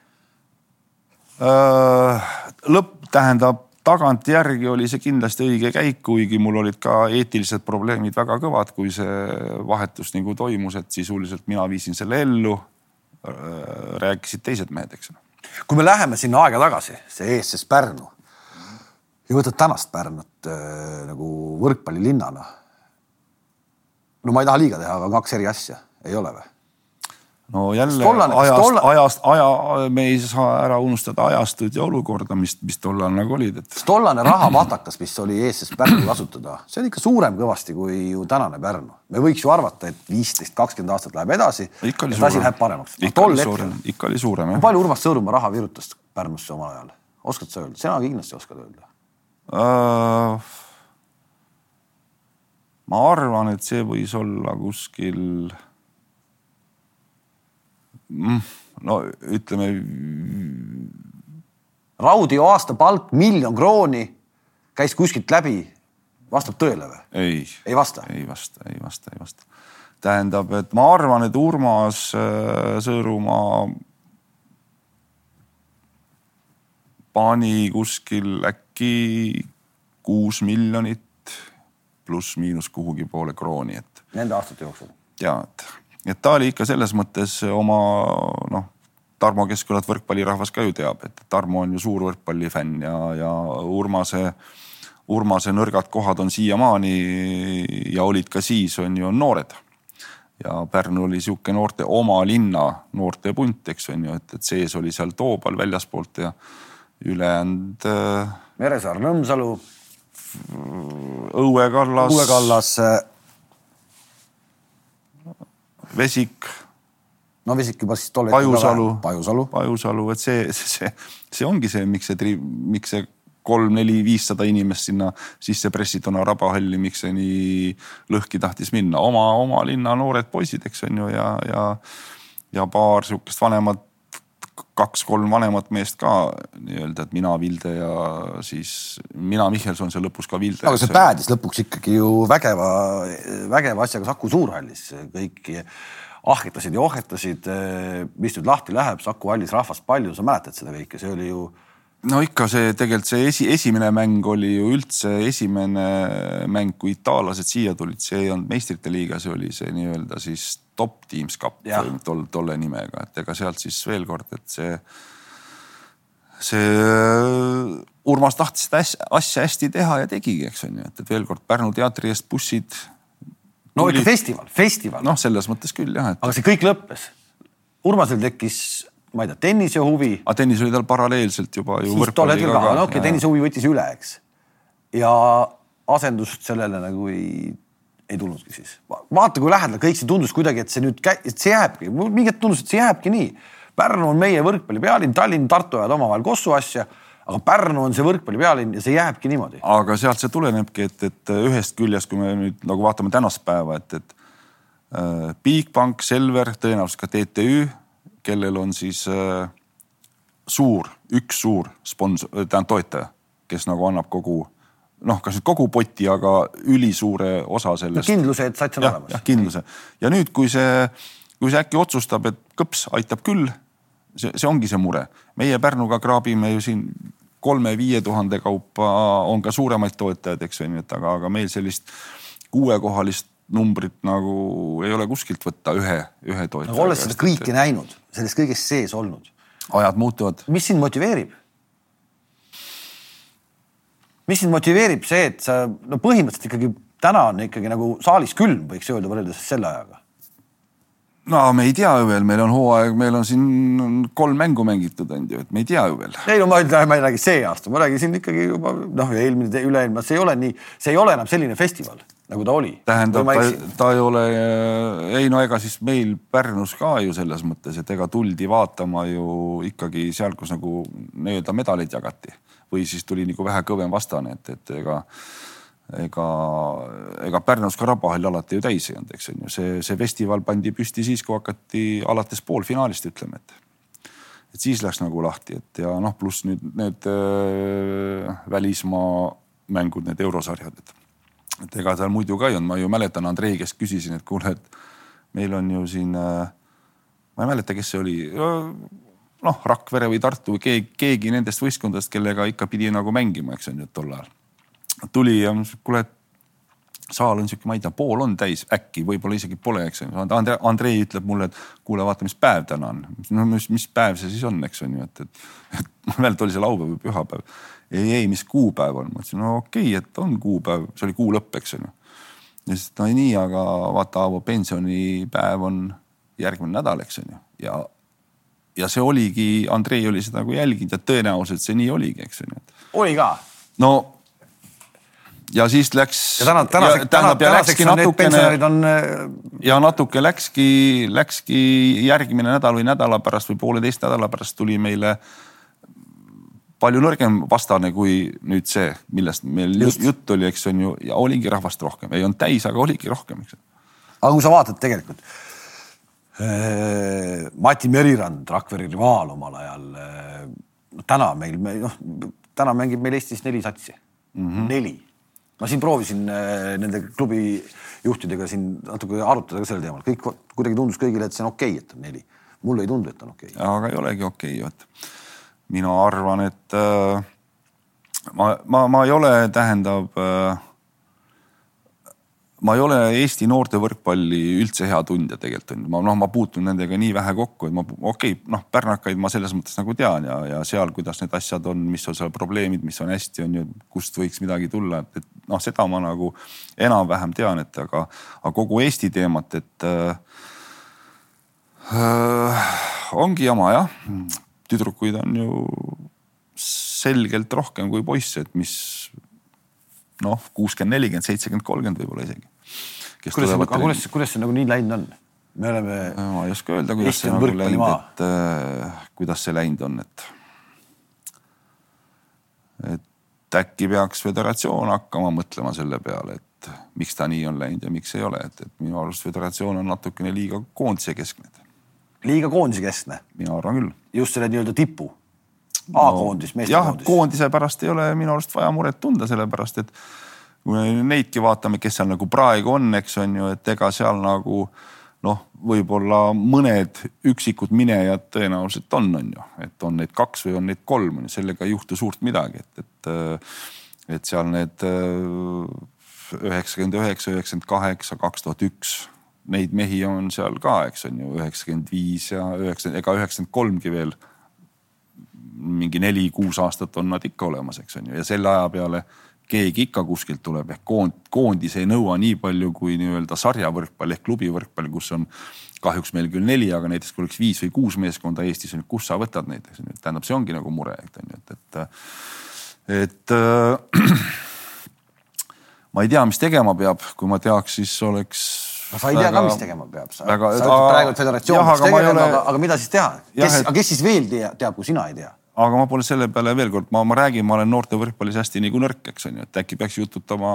Äh, lõpp tähendab tagantjärgi oli see kindlasti õige käik, kuigi mul olid ka eetilised probleemid väga kõvad, kui see vahetus nagu toimus, et sisuliselt mina viisin selle ellu Äh, rääkisid teised mehed, eks ole. kui me läheme sinna aega tagasi, see eestses Pärnu ja võtad tänast Pärnut äh, nagu võrkpallilinnana. no ma ei taha liiga teha, aga kaks eri asja, ei ole või? No jälle tollane, ajast tollane..., ajast, aja, me ei saa ära unustada ajastut ja olukorda, mis, mis tollal nagu olid, et. tollane rahamatakas, mis oli eestses Pärnu kasutada, see on ikka suurem kõvasti kui ju tänane Pärnu. me võiks ju arvata, et viisteist, kakskümmend aastat läheb edasi. et asi läheb paremaks. ikka oli suurem, ikka oli suurem jah. palju Urmas Sõõrumaa raha virutas Pärnusse omal ajal, oskad sa öelda, sina kindlasti oskad öelda uh,? ma arvan, et see võis olla kuskil no ütleme. Raudio aastapalk miljon krooni käis kuskilt läbi, vastab tõele või? ei, ei vasta, ei vasta, ei vasta, ei vasta. tähendab, et ma arvan, et Urmas äh, Sõõrumaa pani kuskil äkki kuus miljonit pluss-miinus kuhugi poole krooni, et. Nende aastate jooksul? ja, et et ta oli ikka selles mõttes oma noh, Tarmo Keskkülat võrkpallirahvas ka ju teab, et Tarmo on ju suur võrkpallifänn ja, ja Urmase, Urmase nõrgad kohad on siiamaani ja olid ka siis on ju noored. ja Pärnu oli sihuke noorte, oma linna noortepunt, eks on ju, et, et sees oli seal Toobal väljaspoolt ja ülejäänud äh,. Meresaar, Nõmsalu. Õue kallas. Õue kallas Vesik. no Vesik juba siis tol hetkel. Pajusalu. Pajusalu. Pajusalu, et see, see, see ongi see, miks see, miks see kolm-neli-viissada inimest sinna sisse pressituna Rabahalli, miks see nii lõhki tahtis minna, oma, oma linna noored poisid, eks on ju, ja, ja, ja paar sihukest vanemat kaks-kolm vanemat meest ka nii-öelda, et mina, Vilde ja siis mina, Mihkelson seal lõpus ka Vilde. aga see päädis lõpuks ikkagi ju vägeva, vägeva asjaga Saku Suurhallis, kõik ahhetasid ja ohhetasid, mis nüüd lahti läheb, Saku hallis rahvast palju, sa mäletad seda kõike, see oli ju no ikka see tegelikult see esi, esimene mäng oli ju üldse esimene mäng, kui itaallased siia tulid, see ei olnud meistrite liiga, see oli see nii-öelda siis top teams cup tol, tolle nimega, et ega sealt siis veel kord, et see, see Urmas tahtis seda asja hästi teha ja tegigi, eks on ju, et, veel kord Pärnu teatri eest bussid. no ikka festival, festival. noh, selles mõttes küll jah et.... aga see kõik lõppes. Urmasel tekkis ma ei tea, tennise huvi. aga tennis oli tal paralleelselt juba ju. siis tol hetkel ka, no okei okay,, tennise huvi võttis üle, eks. ja asendust sellele nagu ei, ei tulnudki siis. vaata, kui lähedal kõik see tundus kuidagi, et see nüüd, et see jääbki, mingi hetk tundus, et see jääbki nii. Pärnu on meie võrkpalli pealinn, Tallinn, Tartu ajavad omavahel kossu asja. aga Pärnu on see võrkpalli pealinn ja see jääbki niimoodi. aga sealt see tulenebki, et, et ühest küljest, kui me nüüd nagu vaatame tänast päeva, et, et äh, Bigbank, Selver, tõenäoliselt ka TTÜ, kellel on siis äh, suur, üks suur sponsor, tähendab toetaja, kes nagu annab kogu noh, kas nüüd kogu poti, aga ülisuure osa sellest no,. kindluse, et sats on olemas. kindluse ja nüüd, kui see, kui see äkki otsustab, et kõps aitab küll, see, see ongi see mure. meie Pärnuga kraabime ju siin kolme-viie tuhande kaupa on ka suuremaid toetajaid, eks ju, et aga, aga meil sellist kuuekohalist numbrit nagu ei ole kuskilt võtta ühe, ühe toetaja. olles seda kõike näinud, selles kõiges sees olnud. ajad muutuvad. mis sind motiveerib? mis sind motiveerib see, et sa no põhimõtteliselt ikkagi täna on ikkagi nagu saalis külm, võiks öelda võrreldes selle ajaga no me ei tea ju veel, meil on hooaeg, meil on siin kolm mängu mängitud, on ju, et me ei tea ju veel. ei no ma ei, ma ei räägi see aasta, ma räägin siin ikkagi juba noh, eelmine, üle-eelmine, see ei ole nii, see ei ole enam selline festival nagu ta oli. tähendab, ta, ta ei ole, ei no ega siis meil Pärnus ka ju selles mõttes, et ega tuldi vaatama ju ikkagi seal, kus nagu nii-öelda medaleid jagati või siis tuli nagu vähe kõvem vastane, et, et ega ega, ega Pärnus ka rabahall alati ju täis ei olnud, eks on ju, see, see festival pandi püsti siis, kui hakati alates poolfinaalist ütleme, et. et siis läks nagu lahti, et ja noh, pluss nüüd need äh, välismaa mängud, need eurosarjad, et. Et ega seal muidu ka ei olnud, ma ju mäletan Andrei käest küsisin, et kuule, et meil on ju siin äh,, ma ei mäleta, kes see oli noh, Rakvere või Tartu või keegi, keegi nendest võistkondadest, kellega ikka pidi nagu mängima, eks on ju tol ajal. Tuli ja kuule, saal on sihuke, ma ei tea, pool on täis, äkki võib-olla isegi pole, eks ju. Andre, Andrei ütleb mulle, et kuule, vaata, mis päev täna on. no mis, mis päev see siis on, eks on ju, et, et, et ma ei mäleta, oli see laupäev või pühapäev. ei, ei, mis kuupäev on, ma ütlesin, no okei okay,, et on kuupäev, see oli kuu lõpp, eks on ju. ja siis no nii, aga vaata, Aavo pensionipäev on järgmine nädal, eks on ju, ja ja see oligi, Andrei oli seda nagu jälginud ja tõenäoliselt see nii oligi, eks on ju. oli ka? no ja siis läks. ja täna, tänaseks, täna, tänaseks on need pensionärid on. Äh, ja natuke läkski, läkski järgmine nädal või nädala pärast või pooleteist nädala pärast tuli meile palju nõrgem vastane kui nüüd see, millest meil Just. jutt oli, eks on ju, ja oligi rahvast rohkem, ei olnud täis, aga oligi rohkem, eks. aga kui sa vaatad tegelikult äh,. Mati Merirand, Rakvere rivaal omal ajal äh,. täna meil, noh, täna mängib meil Eestis neli satsi mm, -hmm. neli ma siin proovisin äh, nende klubi juhtidega siin natuke arutada ka sellel teemal, kõik kuidagi tundus kõigile, et see on okei okay,, et on neli. mulle ei tundu, et on okei okay.. aga ei olegi okei okay,, vot. mina arvan, et äh, ma, ma, ma ei ole, tähendab äh, ma ei ole Eesti noorte võrkpalli üldse hea tundja tegelikult on ju, ma noh, ma puutun nendega nii vähe kokku, et ma okei okay,, noh, pärnakaid ma selles mõttes nagu tean ja, ja seal, kuidas need asjad on, mis on seal probleemid, mis on hästi, on ju, kust võiks midagi tulla, et, et noh, seda ma nagu enam-vähem tean, et aga, aga kogu Eesti teemat, et äh, äh, ongi jama jah. tüdrukuid on ju selgelt rohkem kui poisse, et mis noh, kuuskümmend, nelikümmend, seitsekümmend, kolmkümmend võib-olla isegi. kuidas see, kuidas, kuidas see nagu nii läinud on? me oleme. ma ei oska öelda, kuidas see nagu läinud, et äh, kuidas see läinud on, et. et äkki peaks föderatsioon hakkama mõtlema selle peale, et miks ta nii on läinud ja miks ei ole, et, et minu arust föderatsioon on natukene liiga koondise keskne. liiga koondise keskne? mina arvan küll. just selle nii-öelda tipu A-koondis no,, jah, koondise pärast ei ole minu arust vaja muret tunda, sellepärast et kui me neidki vaatame, kes seal nagu praegu on, eks on ju, et ega seal nagu noh, võib-olla mõned üksikud minejad tõenäoliselt on, on ju, et on neid kaks või on neid kolm, sellega ei juhtu suurt midagi, et, et, et seal need üheksakümmend üheksa, üheksakümmend kaheksa, kaks tuhat üks, neid mehi on seal ka, eks on ju, üheksakümmend viis ja üheksakümmend, ega üheksakümmend kolmgi veel mingi neli-kuus aastat on nad ikka olemas, eks on ju, ja selle aja peale keegi ikka kuskilt tuleb ehk koond, koondis ei nõua nii palju kui nii-öelda sarjavõrkpall ehk klubivõrkpall, kus on kahjuks meil küll neli, aga näiteks kui oleks viis või kuus meeskonda Eestis, kus sa võtad neid, tähendab, see ongi nagu mure, et on ju, et, et, et äh, ma ei tea, mis tegema peab, kui ma teaks, siis oleks no sa ei tea ka, mis tegema peab, sa, väga, sa ütled praegu, et föderatsioon peaks tegema, aga, aga mida siis teha? kes, aga kes siis veel teab, kui sina ei tea? Aga ma pole selle peale veel kord, ma, ma räägin, ma olen noorte võrkpallis hästi nagu nõrk, eks on ju, et äkki peaks jututama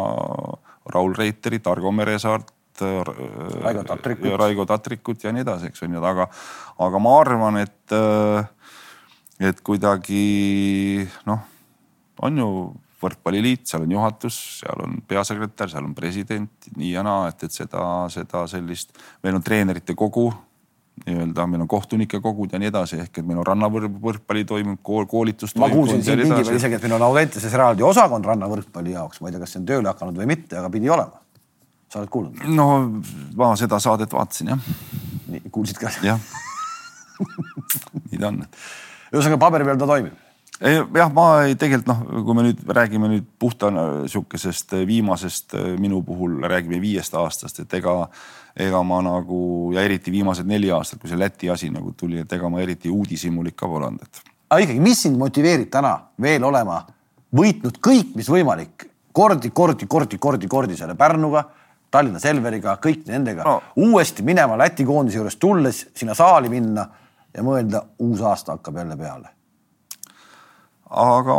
Raul Reiterit, Argo Meresaart. Raigo Tatrikut. Raigo Tatrikut ja nii edasi, eks on ju, aga, aga ma arvan, et, et kuidagi noh, on ju võrkpalliliit, seal on juhatus, seal on peasekretär, seal on president, nii ja naa, et, et seda, seda sellist, meil on treenerite kogu nii-öelda, meil on kohtunike kogud ja nii edasi, ehk et meil on rannavõrkpalli toimub kool, koolitus. ma kuulsin siin pingi peal isegi, et meil on Audentases eraldi osakond rannavõrkpalli jaoks, ma ei tea, kas see on tööle hakanud või mitte, aga pidi olema. sa oled kuulnud? no ma seda saadet vaatasin jah. kuulsid ka? jah nii ta on. ühesõnaga paberi peal ta toimib jah, ma tegelikult noh, kui me nüüd räägime nüüd puhta sihukesest viimasest minu puhul räägime viiest aastast, et ega, ega ma nagu ja eriti viimased neli aastat, kui see Läti asi nagu tuli, et ega ma eriti uudishimulik ka pole olnud, et. aga ikkagi, mis sind motiveerib täna veel olema võitnud kõik, mis võimalik, kordi, kordi, kordi, kordi, kordi selle Pärnuga, Tallinna Selveriga, kõik nendega no. uuesti minema Läti koondise juures tulles sinna saali minna ja mõelda, uus aasta hakkab jälle peale aga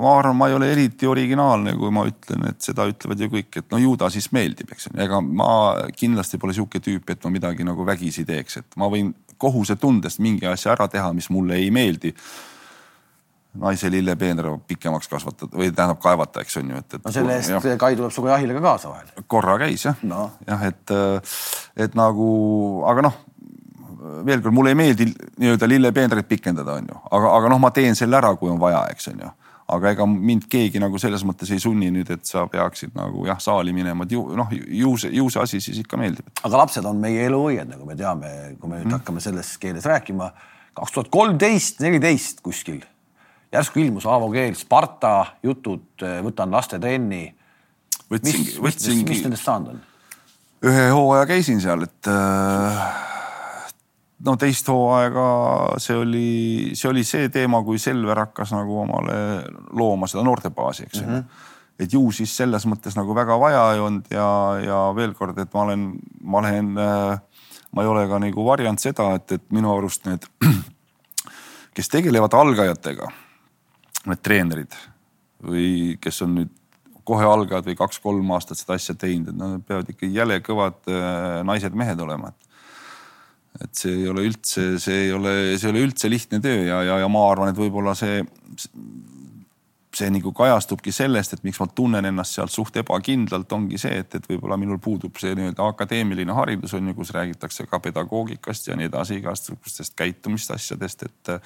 ma arvan, ma ei ole eriti originaalne, kui ma ütlen, et seda ütlevad ju kõik, et no ju ta siis meeldib, eks ju. ega ma kindlasti pole sihuke tüüp, et ma midagi nagu vägisi teeks, et ma võin kohusetundest mingi asja ära teha, mis mulle ei meeldi. naise lillepeenra pikemaks kasvatada või tähendab kaevata, eks on ju, et, et. no selle eest jah. Kai tuleb sinuga jahile ka kaasa vahel. korra käis jah no., jah, et, et nagu, aga noh veel kord, mulle ei meeldi nii-öelda lillepeenrit pikendada, on ju, aga, aga noh, ma teen selle ära, kui on vaja, eks on ju aga ega mind keegi nagu selles mõttes ei sunni nüüd, et sa peaksid nagu jah, saali minema, et ju noh, ju see, ju see asi siis ikka meeldib. aga lapsed on meie eluõied, nagu me teame, kui me nüüd mm. hakkame selles keeles rääkima. kaks tuhat kolmteist, neliteist kuskil järsku ilmus Aavo Keel, Sparta jutud, võtan laste trenni. võtsingi, võtsingi. mis nendest saanud on? ühe hooaja käisin seal, et äh, no teist hooaega see oli, see oli see teema, kui Selver hakkas nagu omale looma seda noortebaasi, eks ju mm -hmm. et ju siis selles mõttes nagu väga vaja ei olnud ja, ja veel kord, et ma olen, ma olen, ma ei ole ka nagu varjanud seda, et, et minu arust need, kes tegelevad algajatega, need treenerid või kes on nüüd kohe algajad või kaks-kolm aastat seda asja teinud, et nad peavad ikka jäle kõvad äh, naised-mehed olema, et et see ei ole üldse, see ei ole, see ei ole üldse lihtne töö ja, ja, ja ma arvan, et võib-olla see, see nagu kajastubki sellest, et miks ma tunnen ennast sealt suht ebakindlalt, ongi see, et, et võib-olla minul puudub see nii-öelda akadeemiline haridus on ju, kus räägitakse ka pedagoogikast ja nii edasi, igasugustest käitumisasjadest, et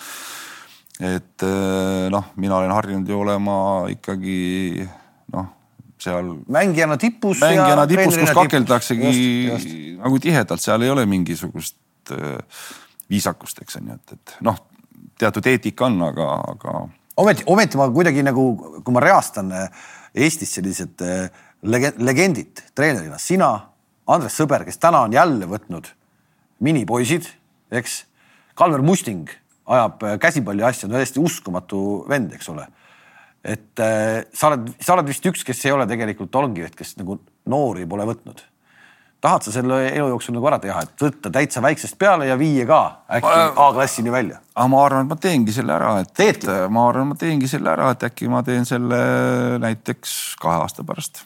et noh, mina olen harjunud ju olema ikkagi noh, seal. mängijana tipus. mängijana tipus, kus kakeldaksegi nagu tihedalt, seal ei ole mingisugust sellist äh, viisakust, eks on ju, et, et noh, teatud eetika on, aga, aga. ometi, ometi ma kuidagi nagu, kui ma reastan äh, Eestis sellised äh, legendid treenerina, sina, Andres Sõber, kes täna on jälle võtnud minipoisid, eks. Kalmer Musting ajab käsipalli asja, on täiesti uskumatu vend, eks ole. et sa oled, sa oled vist üks, kes ei ole tegelikult, ongi, et kes nagu noori pole võtnud tahad sa selle elu jooksul nagu ära teha, et võtta täitsa väiksest peale ja viia ka äkki A-klassini välja? aga ma arvan, et ma teengi selle ära, et, et ma arvan, ma teengi selle ära, et äkki ma teen selle näiteks kahe aasta pärast.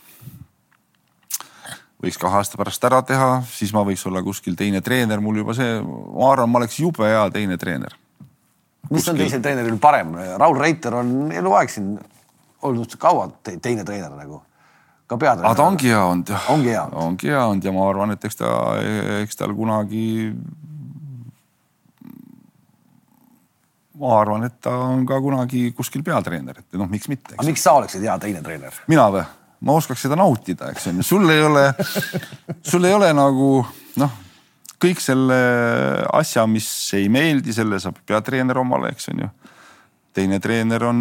võiks kahe aasta pärast ära teha, siis ma võiks olla kuskil teine treener, mul juba see, ma arvan, ma oleks jube hea teine treener. mis kuskil... on teisel treeneril parem? Raul Reiter on eluaeg siin olnud kaua teine treener nagu ka peatreener. aga ta ongi hea olnud jah. ongi hea olnud. ongi hea olnud ja ma arvan, et eks ta, eks tal kunagi. ma arvan, et ta on ka kunagi kuskil peatreener, et noh, miks mitte. aga miks sa oleksid hea teine treener? mina või? ma oskaks seda nautida, eks on ju, sul ei ole, sul ei ole nagu noh, kõik selle asja, mis ei meeldi, selle saab peatreener omale, eks on ju teine treener on,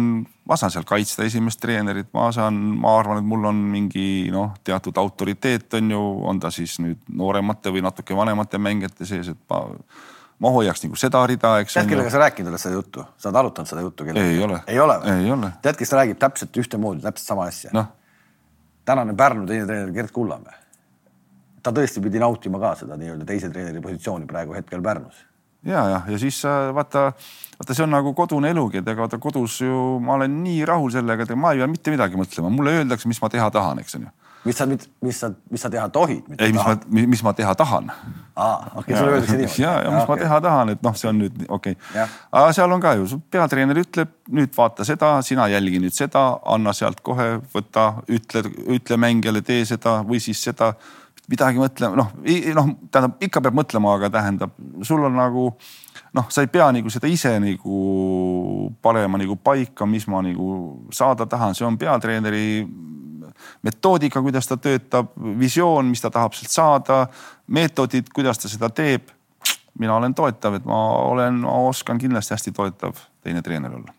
ma saan seal kaitsta esimest treenerit, ma saan, ma arvan, et mul on mingi noh, teatud autoriteet on ju, on ta siis nüüd nooremate või natuke vanemate mängijate sees, et ma, ma hoiaks nagu seda rida, eks. tead, kellega sa rääkinud oled seda juttu, sa oled arutanud seda juttu kellega? ei ole. ei ole või? tead, kes räägib täpselt ühtemoodi, täpselt sama asja no.? tänane Pärnu teine treener Gert Kullamäe. ta tõesti pidi nautima ka seda nii-öelda teise treeneri positsiooni praegu hetkel Pärnus ja, jah, ja siis vaata, vaata, see on nagu kodune elugi, et ega vaata kodus ju ma olen nii rahul sellega, et ma ei pea mitte midagi mõtlema, mulle öeldakse, mis ma teha tahan, eks on ju mis sa, mis sa, mis sa teha tohid? ei, mis tahad? ma, mis ma teha tahan. aa, okei sulle öeldakse niimoodi. ja, ja mis okay. ma teha tahan, et noh, see on nüüd okei okay.. aga seal on ka ju, peatreener ütleb, nüüd vaata seda, sina jälgi nüüd seda, anna sealt kohe, võta, ütle, ütle mängijale, tee seda või siis seda. Midagi mõtlema, noh, noh, tähendab ikka peab mõtlema, aga tähendab, sul on nagu noh, sa ei pea nagu seda ise nagu panema nagu paika, mis ma nagu saada tahan, see on peatreeneri metoodika, kuidas ta töötab, visioon, mis ta tahab sealt saada, meetodid, kuidas ta seda teeb. mina olen toetav, et ma olen, ma oskan kindlasti hästi toetav teine treener olla.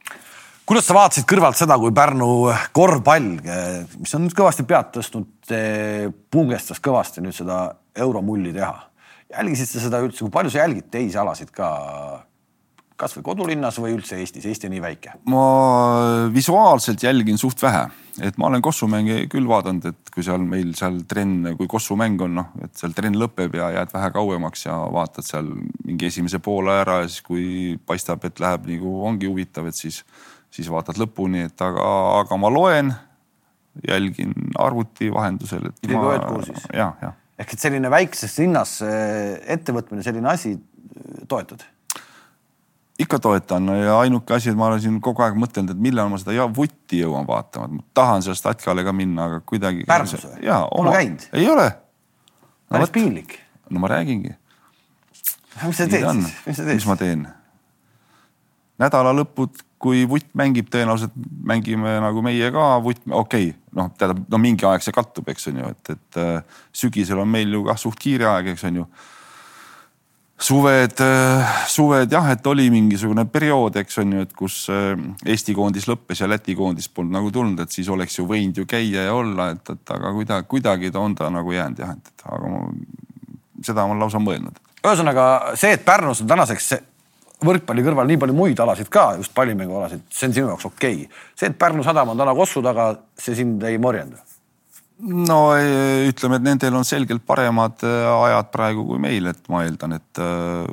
Kuidas sa vaatasid kõrvalt seda, kui Pärnu korvpall, mis on nüüd kõvasti pead tõstnud, pungestas kõvasti nüüd seda euromulli teha. jälgisid sa seda üldse, kui palju sa jälgid teisi alasid ka kasvõi kodulinnas või üldse Eestis, Eesti on nii väike? ma visuaalselt jälgin suht vähe, et ma olen Kossu mänge küll vaadanud, et kui seal meil seal trenn, kui Kossu mäng on noh, et seal trenn lõpeb ja jääd vähe kauemaks ja vaatad seal mingi esimese poole ära ja siis, kui paistab, et läheb nagu ongi huvitav, et siis, siis vaatad lõpuni, et aga, aga ma loen, jälgin arvuti vahendusel, et. pidevalt oled kursis? jah, jah. ehk et selline väikses linnas eh, ettevõtmine, selline asi toetad ikka toetan ja ainuke asi, et ma olen siin kogu aeg mõtelnud, et millal ma seda vutti jõuan vaatama, et ma tahan selle Statkale ka minna, aga kuidagi. Pärnus või? Pole käinud? ei ole päris piinlik. no ma räägingi. mis sa teed siis, mis sa teed? mis ma teen? nädala lõpud, kui vutt mängib, tõenäoliselt mängime nagu meie ka vutt, okei okay,, noh, tähendab, no mingi aeg see kattub, eks on ju, et, et äh, sügisel on meil ju kah suht kiire aeg, eks on ju suved, suved jah, et oli mingisugune periood, eks on ju, et kus äh, Eesti koondis lõppes ja Läti koondis polnud nagu tulnud, et siis oleks ju võinud ju käia ja olla, et, et aga kuidagi, kuidagi ta on ta nagu jäänud jah, et, et aga ma, seda ma olen lausa mõelnud. ühesõnaga see, et Pärnus on tänaseks võrkpalli kõrval nii palju muid alasid ka, just pallimängualasid, see on sinu jaoks okei okay.. see, et Pärnu sadam on täna Kossu taga, see sind ei morjenda no ütleme, et nendel on selgelt paremad äh, ajad praegu kui meil, et ma eeldan, et äh,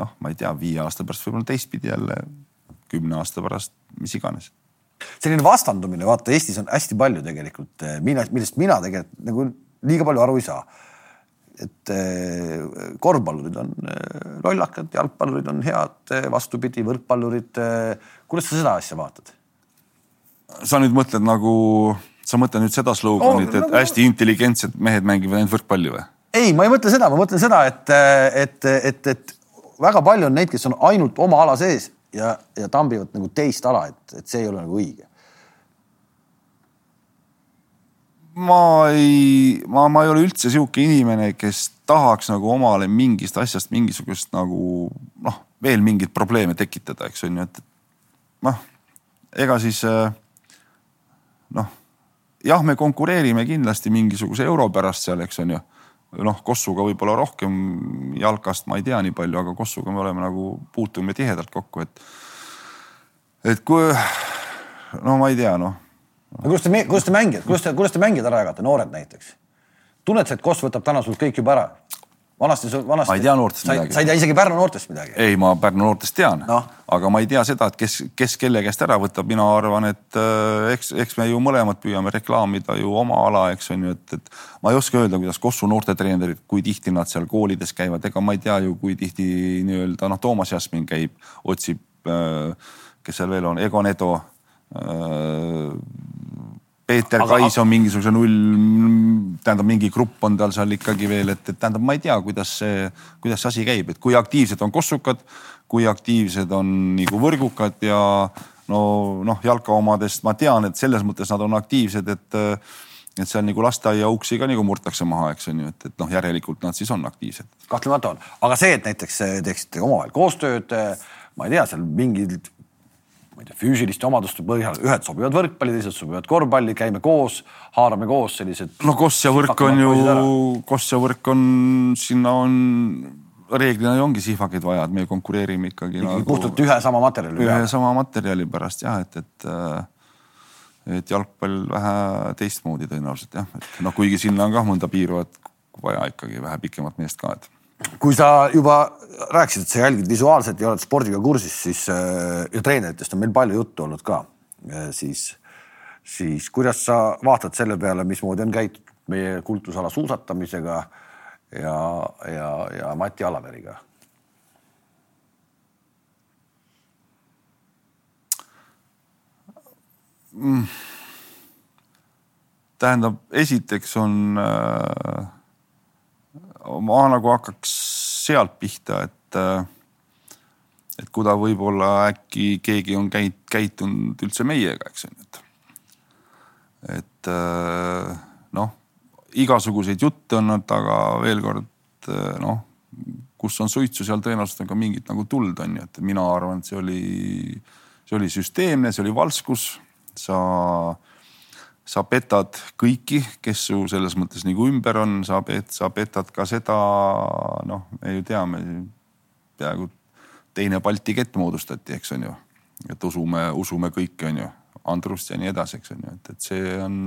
noh, ma ei tea, viie aasta pärast võib-olla teistpidi jälle, kümne aasta pärast, mis iganes. selline vastandumine, vaata Eestis on hästi palju tegelikult, äh, millest mina tegelikult nagu liiga palju aru ei saa. Et korvpallurid on lollakad, jalgpallurid on head, vastupidi, võrkpallurid. kuidas sa seda asja vaatad? sa nüüd mõtled nagu sa mõtled nüüd seda sloganit oh,, et no, hästi intelligentsed mehed mängivad ainult võrkpalli või? ei, ma ei mõtle seda, ma mõtlen seda, et, et, et, et väga palju on neid, kes on ainult oma ala sees ja, ja tambivad nagu teist ala, et, et see ei ole nagu õige. Ma ei, ma, ma ei ole üldse sihuke inimene, kes tahaks nagu omale mingist asjast mingisugust nagu noh, veel mingeid probleeme tekitada, eks on ju, et noh, ega siis noh jah, me konkureerime kindlasti mingisuguse euro pärast seal, eks on ju. noh, Kossuga võib-olla rohkem jalkast ma ei tea nii palju, aga Kossuga me oleme nagu puutume tihedalt kokku, et. et kui no ma ei tea, noh. Kuidas te, kuidas te mängijad, kuidas te, kuidas te mängijad ära jagate, noored näiteks? tunned sa, et Koss võtab täna sult kõik juba ära? vanasti, vanasti. ma ei tea noortest sa, midagi. sa ei tea isegi Pärnu noortest midagi? ei, ma Pärnu noortest tean no., aga ma ei tea seda, et kes, kes kelle käest ära võtab, mina arvan, et äh, eks, eks me ju mõlemad püüame reklaamida ju oma ala, eks on ju, et, et ma ei oska öelda, kuidas Kossu noortetreenerid, kui tihti nad seal koolides käivad, ega ma ei tea ju, kui tihti nii-öelda noh, Toomas Jasmin käib, otsib, äh, kes seal veel on, Egon Edo Peeter aga, Kais on mingisuguse null, tähendab mingi grupp on tal seal ikkagi veel, et, et tähendab, ma ei tea, kuidas see, kuidas see asi käib, et kui aktiivsed on kossukad, kui aktiivsed on nagu võrgukad ja no noh, jalka omadest ma tean, et selles mõttes nad on aktiivsed, et et seal nagu lasteaia uksi ka nagu murtakse maha, eks on ju, et, et noh, järelikult nad siis on aktiivsed. kahtlemata on, aga see, et näiteks teeksite omavahel koostööd, ma ei tea, seal mingid ma ei tea, füüsiliste omaduste põhjal, ühed sobivad võrkpalli, teised sobivad korvpalli, käime koos, haarame koos sellised. no Koss ja võrk on ju, Koss ja võrk on, sinna on reeglina ju ongi sihvakeid vaja, et me konkureerime ikkagi, nagu, puhtalt ühe sama materjali. ühe sama materjali pärast jah, et, et äh, et jalgpall vähe teistmoodi tõenäoliselt jah, et noh, kuigi sinna on kah mõnda piiruvat vaja ikkagi vähe pikemat meest ka, et kui sa juba rääkisid, et sa jälgid visuaalselt ja oled spordiga kursis, siis äh, ja treeneritest on meil palju juttu olnud ka, siis, siis kuidas sa vaatad selle peale, mismoodi on käitud meie kultusala suusatamisega ja, ja, ja Mati Alaveriga mm.? tähendab, esiteks on äh,, ma nagu hakkaks sealt pihta, et et kui ta võib-olla äkki keegi on käinud, käitunud üldse meiega, eks on ju, et. et noh, igasuguseid jutte on olnud, aga veel kord noh, kus on suitsu, seal tõenäoliselt on ka mingit nagu tuld on ju, et mina arvan, et see oli, see oli süsteemne, see oli valskus sa, sa petad kõiki, kes su selles mõttes nagu ümber on, sa, sa petad ka seda, noh, me ju teame, peaaegu teine Balti kett moodustati, eks on ju. et usume, usume kõike, on ju, Andrust ja nii edasi, eks on ju, et, et see on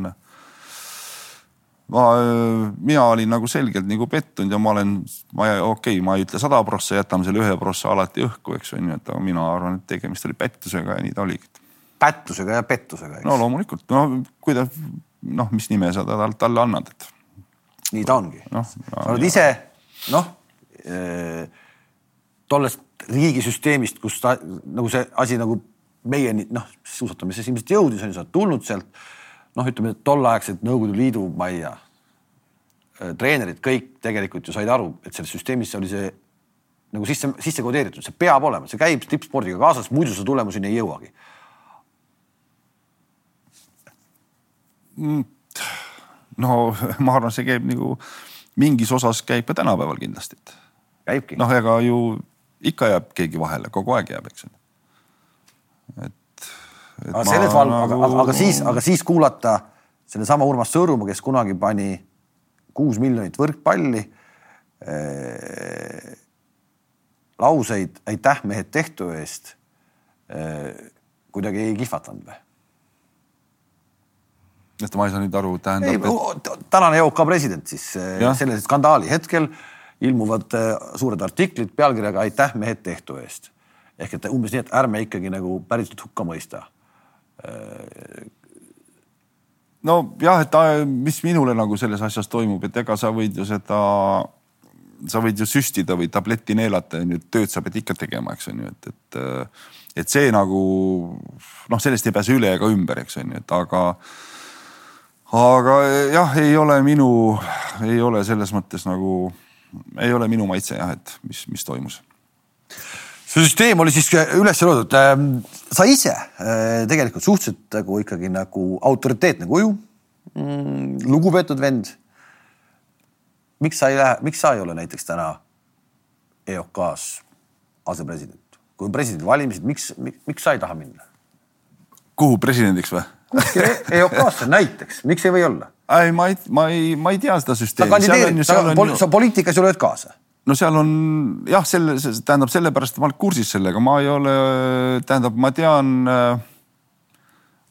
ma, mina olin nagu selgelt nagu pettunud ja ma olen, ma okei okay,, ma ei ütle sada prossa, jätame selle ühe prossa alati õhku, eks on ju, et aga mina arvan, et tegemist oli pettusega ja nii ta oligi pättusega ja pettusega. no loomulikult, no kuidas, noh, mis nime sa talle, talle annad, et. nii ta ongi no,. sa oled ise noh äh, tollest riigisüsteemist, kus ta nagu see asi nagu meieni noh, suusatamises ilmselt jõudis, on ju, sa oled tulnud sealt. noh, ütleme tolleaegselt Nõukogude Liidu, ma ei tea, äh, treenerid kõik tegelikult ju said aru, et selles süsteemis oli see nagu sisse, sisse kodeeritud, see peab olema, see käib tippspordiga kaasas, muidu sa tulemuseni ei jõuagi no ma arvan, see käib nagu mingis osas käib ka tänapäeval kindlasti. käibki. noh, ega ju ikka jääb keegi vahele, kogu aeg jääb, eks ju. et, et. aga selles val- nagu..., aga, aga siis, aga siis kuulata sellesama Urmas Sõõrumaa, kes kunagi pani kuus miljonit võrkpalli äh,. lauseid aitäh mehed tehtu eest äh,. kuidagi ei kihvatanud või? Et ma ei saa nüüd aru, tähendab. Et... tänane EOK president siis eh, ja. selle skandaali hetkel ilmuvad eh, suured artiklid pealkirjaga Aitäh mehed tehtu eest. ehk et umbes nii, et ärme ikkagi nagu päriselt hukka mõista. Eh, nojah, et mis minule nagu selles asjas toimub, et ega sa võid ju seda, sa võid ju süstida või tabletti neelata, onju, tööd sa pead ikka tegema, eks on ju, et, et, et see nagu noh, sellest ei pääse üle ega ümber, eks on ju, et aga aga jah, ei ole minu, ei ole selles mõttes nagu, ei ole minu maitse jah, et mis, mis toimus see süsteem oli siis üles loodud. Ähm, sa ise äh, tegelikult suhteliselt nagu ikkagi nagu autoriteetne kuju, mm, lugupeetud vend. miks sa ei lähe, miks sa ei ole näiteks täna EOK-s asepresident, kui on presidendivalimised, miks, miks, miks sa ei taha minna? kuhu presidendiks või? EOK-sse näiteks, miks ei või olla? ei, ma ei, ma ei, ma ei tea seda süsteemi. sa kandideerid, sa, sa poliitikas ju lööd kaasa no seal on jah, selle, tähendab sellepärast ma olen kursis sellega, ma ei ole, tähendab, ma tean.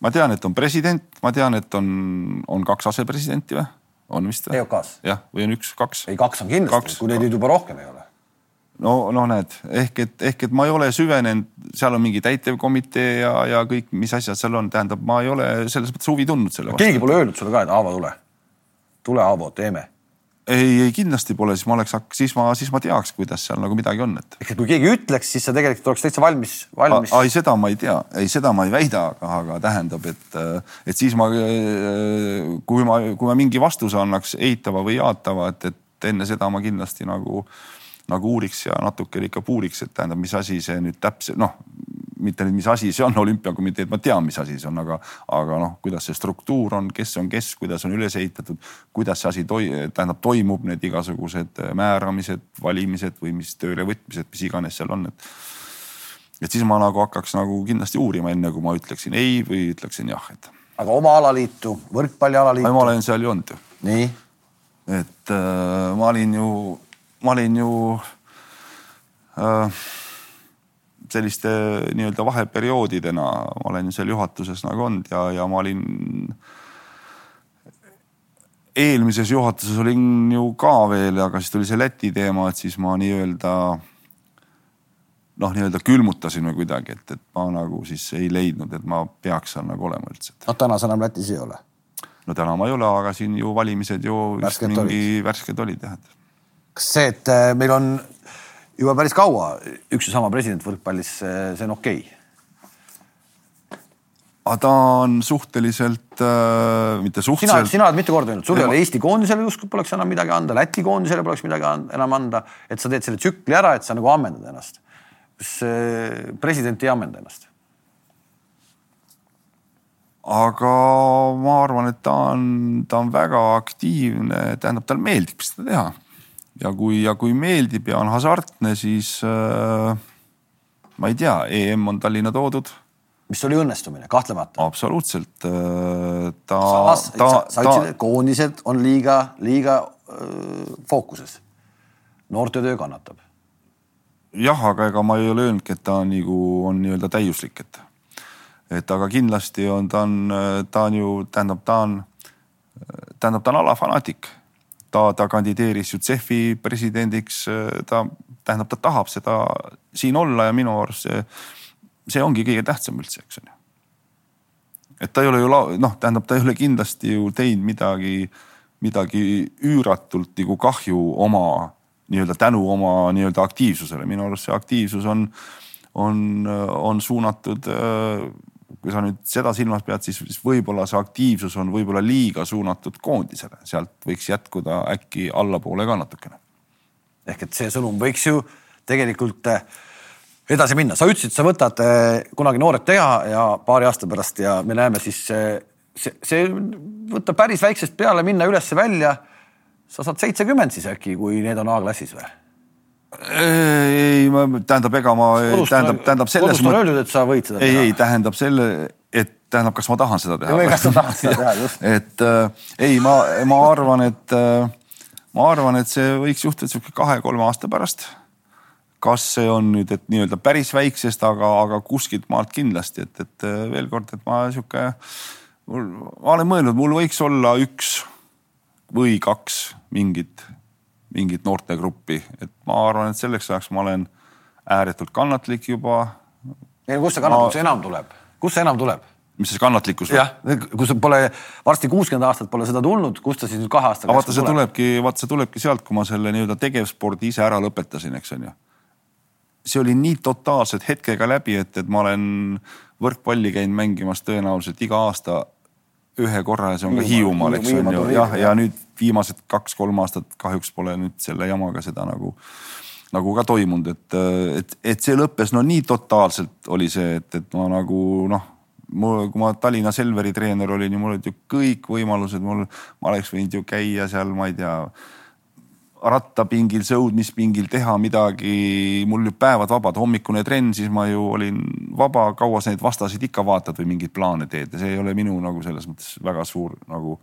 ma tean, et on president, ma tean, et on, on kaks asepresidenti või, on vist või? EOK-s. jah, või on üks, kaks. ei, kaks on kindlasti, kui neid nüüd juba rohkem ei ole no, no näed, ehk et, ehk et ma ei ole süvenenud, seal on mingi täitevkomitee ja, ja kõik, mis asjad seal on, tähendab, ma ei ole selles mõttes huvi tundnud selle vastu. keegi pole öelnud sulle ka, et Aavo tule, tule Aavo, teeme ei, ei kindlasti pole, siis ma oleks, siis ma, siis ma teaks, kuidas seal nagu midagi on, et. ehk et kui keegi ütleks, siis sa tegelikult oleks täitsa valmis, valmis. ei, seda ma ei tea, ei, seda ma ei väida, aga, aga tähendab, et, et siis ma, kui ma, kui ma mingi vastuse annaks eitava või jaatava, et, et enne seda ma kindlasti nagu äh, nagu uuriks ja natukene ikka puuriks, et tähendab, mis asi see nüüd täpselt noh, mitte nüüd, mis asi see on, olümpiakomitee, et ma tean, mis asi see on, aga, aga noh, kuidas see struktuur on, kes on kes, kuidas on üles ehitatud, kuidas see asi toi, tähendab, toimub need igasugused määramised, valimised või mis töölevõtmised, mis iganes seal on, et. et siis ma nagu hakkaks nagu kindlasti uurima, enne kui ma ütleksin ei või ütleksin jah, et. aga oma alaliitu, võrkpallialaliitu? ma olen seal ju olnud ju. nii? et äh, ma olin ju ma olin ju äh, selliste nii-öelda vaheperioodidena, ma olen seal juhatuses nagu olnud ja, ja ma olin. eelmises juhatuses olin ju ka veel, aga siis tuli see Läti teema, et siis ma nii-öelda noh, nii-öelda külmutasime kuidagi, et, et ma nagu siis ei leidnud, et ma peaks seal nagu olema üldse. no täna sa enam Lätis ei ole? no täna ma ei ole, aga siin ju valimised ju värsked mingi olid. värsked olid jah, et kas see, et äh, meil on juba päris kaua üks ja sama president võrkpallis, see on okei okay.? aga ta on suhteliselt äh,, mitte suhteliselt. sina oled mitu korda öelnud, sul ei ole Eesti koondisele justkui poleks enam midagi anda, Läti koondisele poleks midagi enam anda, et sa teed selle tsükli ära, et sa nagu ammendad ennast. kas äh, president ei ammenda ennast? aga ma arvan, et ta on, ta on väga aktiivne, tähendab, talle meeldib seda teha. Ja kui, ja kui meeldib ja on hasartne, siis äh, ma ei tea, EM on Tallinna toodud, mis oli õnnestumine, kahtlemata. absoluutselt äh, ta, ta, sa, ta, ütlesid, et koondised on liiga, liiga öö, fookuses. noortetöö kannatab. jah, aga ega ma ei ole öelnudki, et ta on nagu on nii-öelda täiuslik, et, et aga kindlasti on, ta on, ta on ju, tähendab, ta on, tähendab, ta on alafanaatik. Ta, ta kandideeris ju CEF-i presidendiks, ta, tähendab, ta tahab seda siin olla ja minu arust see, see ongi kõige tähtsam üldse, eks ju. et ta ei ole ju noh, tähendab, ta ei ole kindlasti ju teinud midagi, midagi üüratult nagu kahju oma nii-öelda tänu oma nii-öelda aktiivsusele, minu arust see aktiivsus on, on, on suunatud. Kui sa nüüd seda silmas pead, siis, siis võib-olla see aktiivsus on võib-olla liiga suunatud koondisele, sealt võiks jätkuda äkki allapoole ka natukene. ehk et see sõnum võiks ju tegelikult eh, edasi minna, sa ütlesid, sa võtad eh, kunagi noored teha ja paari aasta pärast ja me näeme siis eh, see, see võtab päris väiksest peale minna üles-välja. sa saad seitsekümmend siis äkki, kui need on A-klassis või? Ei, ma tähendab, ega ma tähendab, tähendab selles kodust on öeldud, et sa võid seda ei, teha. ei tähendab selle, et tähendab, kas ma tahan seda teha. või kas sa tahad seda teha, just. et äh, ei, ma, ma arvan, et äh, ma arvan, et see võiks juhtuda sihuke kahe-kolme aasta pärast. kas see on nüüd, et nii-öelda päris väiksest, aga, aga kuskilt maalt kindlasti, et, et äh, veel kord, et ma sihuke, ma olen mõelnud, mul võiks olla üks või kaks mingit, mingit noortegruppi, et ma arvan, et selleks ajaks ma olen ääretult kannatlik juba. kust see kannatlikkus enam tuleb, kust see enam tuleb? mis see kannatlikkus? jah, kui sul pole varsti kuuskümmend aastat pole seda tulnud, kust ta siis nüüd kahe aastaga aga vaata, see tulebki, vaata, see tulebki sealt, kui ma selle nii-öelda tegevspordi ise ära lõpetasin, eks on ju. see oli nii totaalselt hetkega läbi, et, et ma olen võrkpalli käinud mängimas tõenäoliselt iga aasta ühe korra ja see on ka Hiiumaal, eks on ju, jah, ja nüüd viimased kaks-kolm aastat kahjuks pole nüüd selle jamaga seda nagu, nagu ka toimunud, et, et, et see lõppes no nii totaalselt oli see, et, et ma nagu noh mul, kui ma Tallinna Selveri treener olin ja mul olid ju kõik võimalused, mul, ma oleks võinud ju käia seal, ma ei tea, rattapingil, sõudmispingil teha midagi, mul olid päevad vabad, hommikune trenn, siis ma ju olin vaba, kaua sa neid vastaseid ikka vaatad või mingeid plaane teed ja see ei ole minu nagu selles mõttes väga suur nagu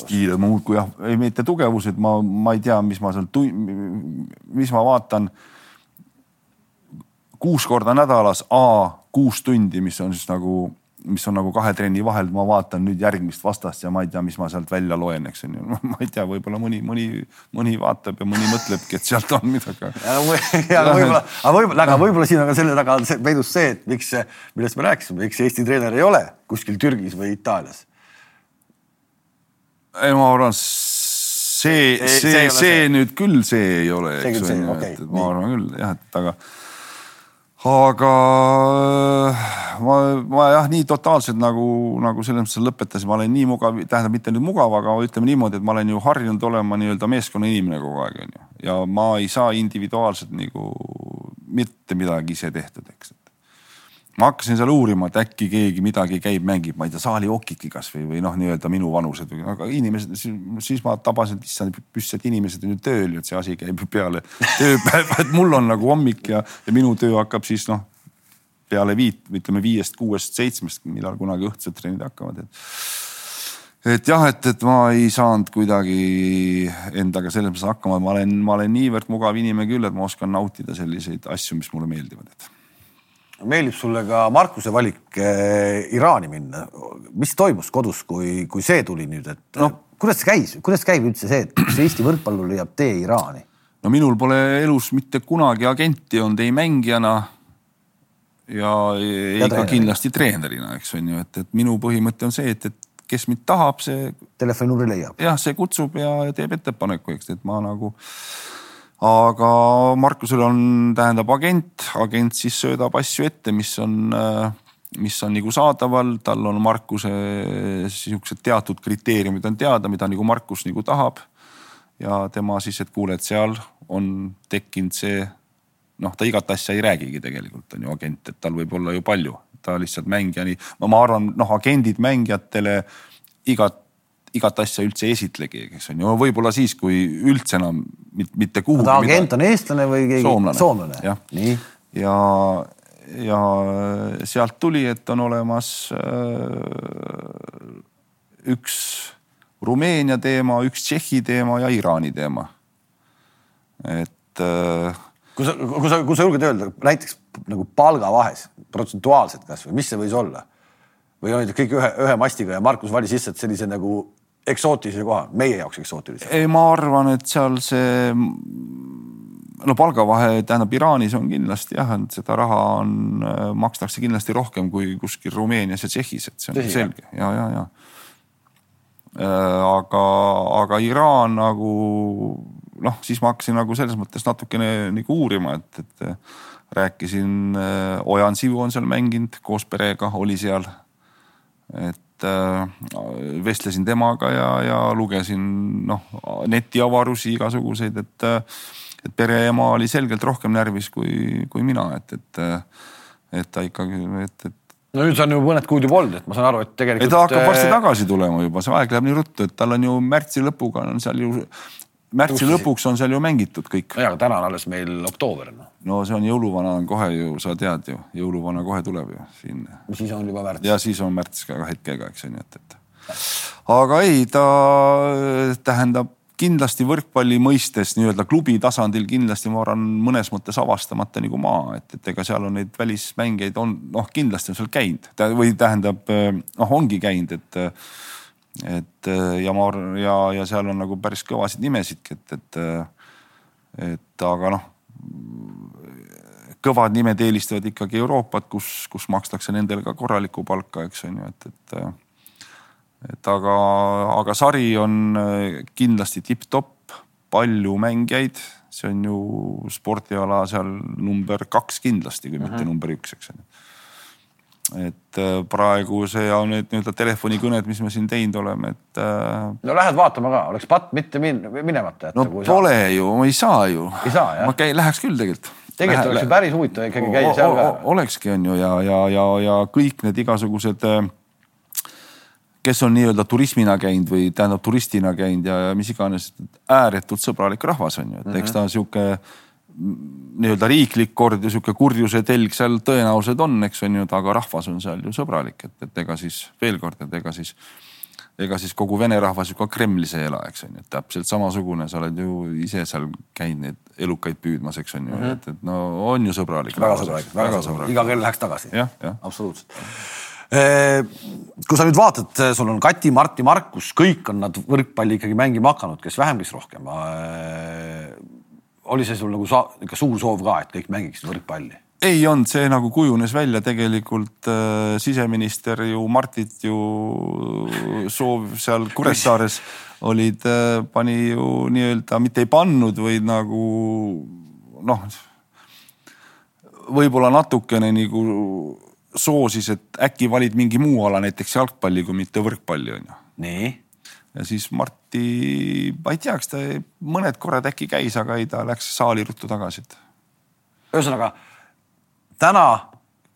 stiil, ma muudkui jah, ei mitte tugevus, et ma, ma ei tea, mis ma seal, mis ma vaatan kuus korda nädalas A kuus tundi, mis on siis nagu, mis on nagu kahe trenni vahel, ma vaatan nüüd järgmist vastast ja ma ei tea, mis ma sealt välja loen, eks on ju. ma ei tea, võib-olla mõni, mõni, mõni vaatab ja mõni mõtlebki, et sealt on midagi. aga võib-olla, aga võib-olla, aga võib-olla siin on ka selle taga see, peidus see, et miks, millest me rääkisime, miks Eesti treener ei ole kuskil Türgis või Itaalias. Ei, ma arvan, see, see, see, see, see nüüd küll see ei ole, eks on ju, okei, et ma arvan küll jah, et aga aga ma, ma jah, nii totaalselt nagu, nagu selles mõttes lõpetasin, ma olen nii mugav, tähendab mitte nüüd mugav, aga ütleme niimoodi, et ma olen ju harjunud olema nii-öelda meeskonna inimene kogu aeg onju. ja ma ei saa individuaalselt nagu mitte midagi ise tehtud, eks. Ma hakkasin seal uurima, et äkki keegi midagi käib, mängib, ma ei tea, saali okiki kasvõi või noh, nii-öelda minu vanused, aga inimesed, siis ma tabasin, et issand püss, et inimesed on ju tööl et see asi käib ju peale tööpäeva, et mul on nagu hommik ja, ja minu töö hakkab siis noh peale viit, ütleme viiest, kuuest, seitsmest, millal kunagi õhtused trennid hakkavad, et. et jah, et, et ma ei saanud kuidagi endaga selles mõttes hakkama, ma olen, ma olen niivõrd mugav inimene küll, et ma oskan nautida selliseid asju, mis mulle meeldivad, et meeldib sulle ka Markuse valik eh, Iraani minna. mis toimus kodus, kui, kui see tuli nüüd, et noh, kuidas see käis, kuidas käib üldse see, et üks Eesti võrkpallur leiab tee Iraani? no minul pole elus mitte kunagi agenti olnud ei mängijana ja ei ka treenerina. kindlasti treenerina, eks on ju, et, et minu põhimõte on see, et, et kes mind tahab, see telefoninumbri leiab. jah, see kutsub ja teeb ettepaneku, eks, et ma nagu. Aga Markusel on, tähendab agent, agent siis söödab asju ette, mis on, mis on nagu saadaval, tal on Markuse siuksed teatud kriteeriumid on teada, mida nagu Markus nagu tahab. ja tema siis, et kuule, et seal on tekkinud see noh, ta igat asja ei räägigi tegelikult on ju agent, et tal võib olla ju palju, ta lihtsalt mängijani, ma arvan, noh, agendid mängijatele igat, igat asja üldse esitlegi, eks on ju, võib-olla siis, kui üldse enam mitte kuhugi. ta agent on eestlane või keegi? soomlane, soomlane., nii. ja, ja sealt tuli, et on olemas äh, üks Rumeenia teema, üks Tšehhi teema ja Iraani teema. et äh, kui sa, kui sa, kui sa julged öelda näiteks nagu palgavahes protsentuaalselt kasvõi, mis see võis olla? Või olid kõik ühe, ühe mastiga ja Markus valis lihtsalt sellise nagu eksootilise koha, meie jaoks eksootilise? ei, ma arvan, et seal see no palgavahe tähendab Iraanis on kindlasti jah, et seda raha on, makstakse kindlasti rohkem kui kuskil Rumeenias ja Tšehhis, et see on Tõsi, selge ja, ja, ja. aga, aga Iraan nagu noh, siis ma hakkasin nagu selles mõttes natukene nagu uurima, et, et rääkisin, Ojan Sivu on seal mänginud koos perega, oli seal. Et äh, vestlesin temaga ja, ja lugesin noh netiavarusi igasuguseid, et, et pereema oli selgelt rohkem närvis kui, kui mina, et, et, et ta ikkagi, et, et no nüüd see on ju mõned kuud juba olnud, et ma saan aru, et tegelikult. ta hakkab varsti tagasi tulema juba, see aeg läheb nii ruttu, et tal on ju märtsi lõpuga on seal ju märtsi lõpuks on seal ju mängitud kõik. ja, aga täna on alles meil oktoober no.. no see on jõuluvana on kohe ju, sa tead ju, jõuluvana kohe tuleb ju siin. siis on juba märts. ja siis on märts ka hetkega, eks on ju, et, et. aga ei, ta tähendab kindlasti võrkpalli mõistes nii-öelda klubi tasandil kindlasti ma arvan mõnes mõttes avastamata nagu maa, et, et ega seal on neid välismängijaid on noh, kindlasti on seal käinud või tähendab noh, ongi käinud, et et ja ma ja, ja seal on nagu päris kõvasid nimesidki, et, et, et aga noh, kõvad nimed eelistavad ikkagi Euroopat, kus, kus makstakse nendele ka korralikku palka, eks on ju, et, et. et aga, aga sari on kindlasti tipp-topp, palju mängijaid, see on ju spordiala seal number kaks kindlasti, kui mm -hmm. mitte number üks, eks on ju et praegu see on need nii-öelda telefonikõned, mis me siin teinud oleme, et. no lähed vaatama ka, oleks patt mitte min minemata jätta. no pole saa. ju, ma ei saa ju. ei saa jah? ma käin, läheks küll tegelikult. tegelikult oleks ju päris huvitav ikkagi käia seal ka. olekski, on ju ja, ja, ja, ja kõik need igasugused, kes on nii-öelda turismina käinud või tähendab turistina käinud ja, ja mis iganes, ääretult sõbralik rahvas on ju, et mm -hmm. eks ta sihuke nii-öelda riiklik kord ja sihuke kurjuse telg seal tõenäoliselt on, eks on ju, aga rahvas on seal ju sõbralik, et, et ega siis veel kord, et ega siis ega siis kogu vene rahvas ju ka Kremlis ei ela, eks on ju, et täpselt samasugune, sa oled ju ise seal käinud neid elukaid püüdmas, eks on ju mm, -hmm. et, et no on ju sõbralik. väga sõbralik, väga sõbralik, iga kell läheks tagasi. absoluutselt. kui sa nüüd vaatad, sul on Kati, Martti, Markus, kõik on nad võrkpalli ikkagi mängima hakanud, kes vähem, kes rohkem oli see sul nagu sa, ikka suur soov ka, et kõik mängiksid võrkpalli? ei olnud, see nagu kujunes välja tegelikult äh, siseminister ju Martit ju soov seal Kuressaares olid äh,, pani ju nii-öelda mitte ei pannud, vaid nagu noh, võib-olla natukene nagu soosis, et äkki valid mingi muu ala, näiteks jalgpalli, kui mitte võrkpalli on ju. nii ja siis Marti, ma ei tea, kas ta mõned korrad äkki käis, aga ei, ta läks saali ruttu tagasi. ühesõnaga täna,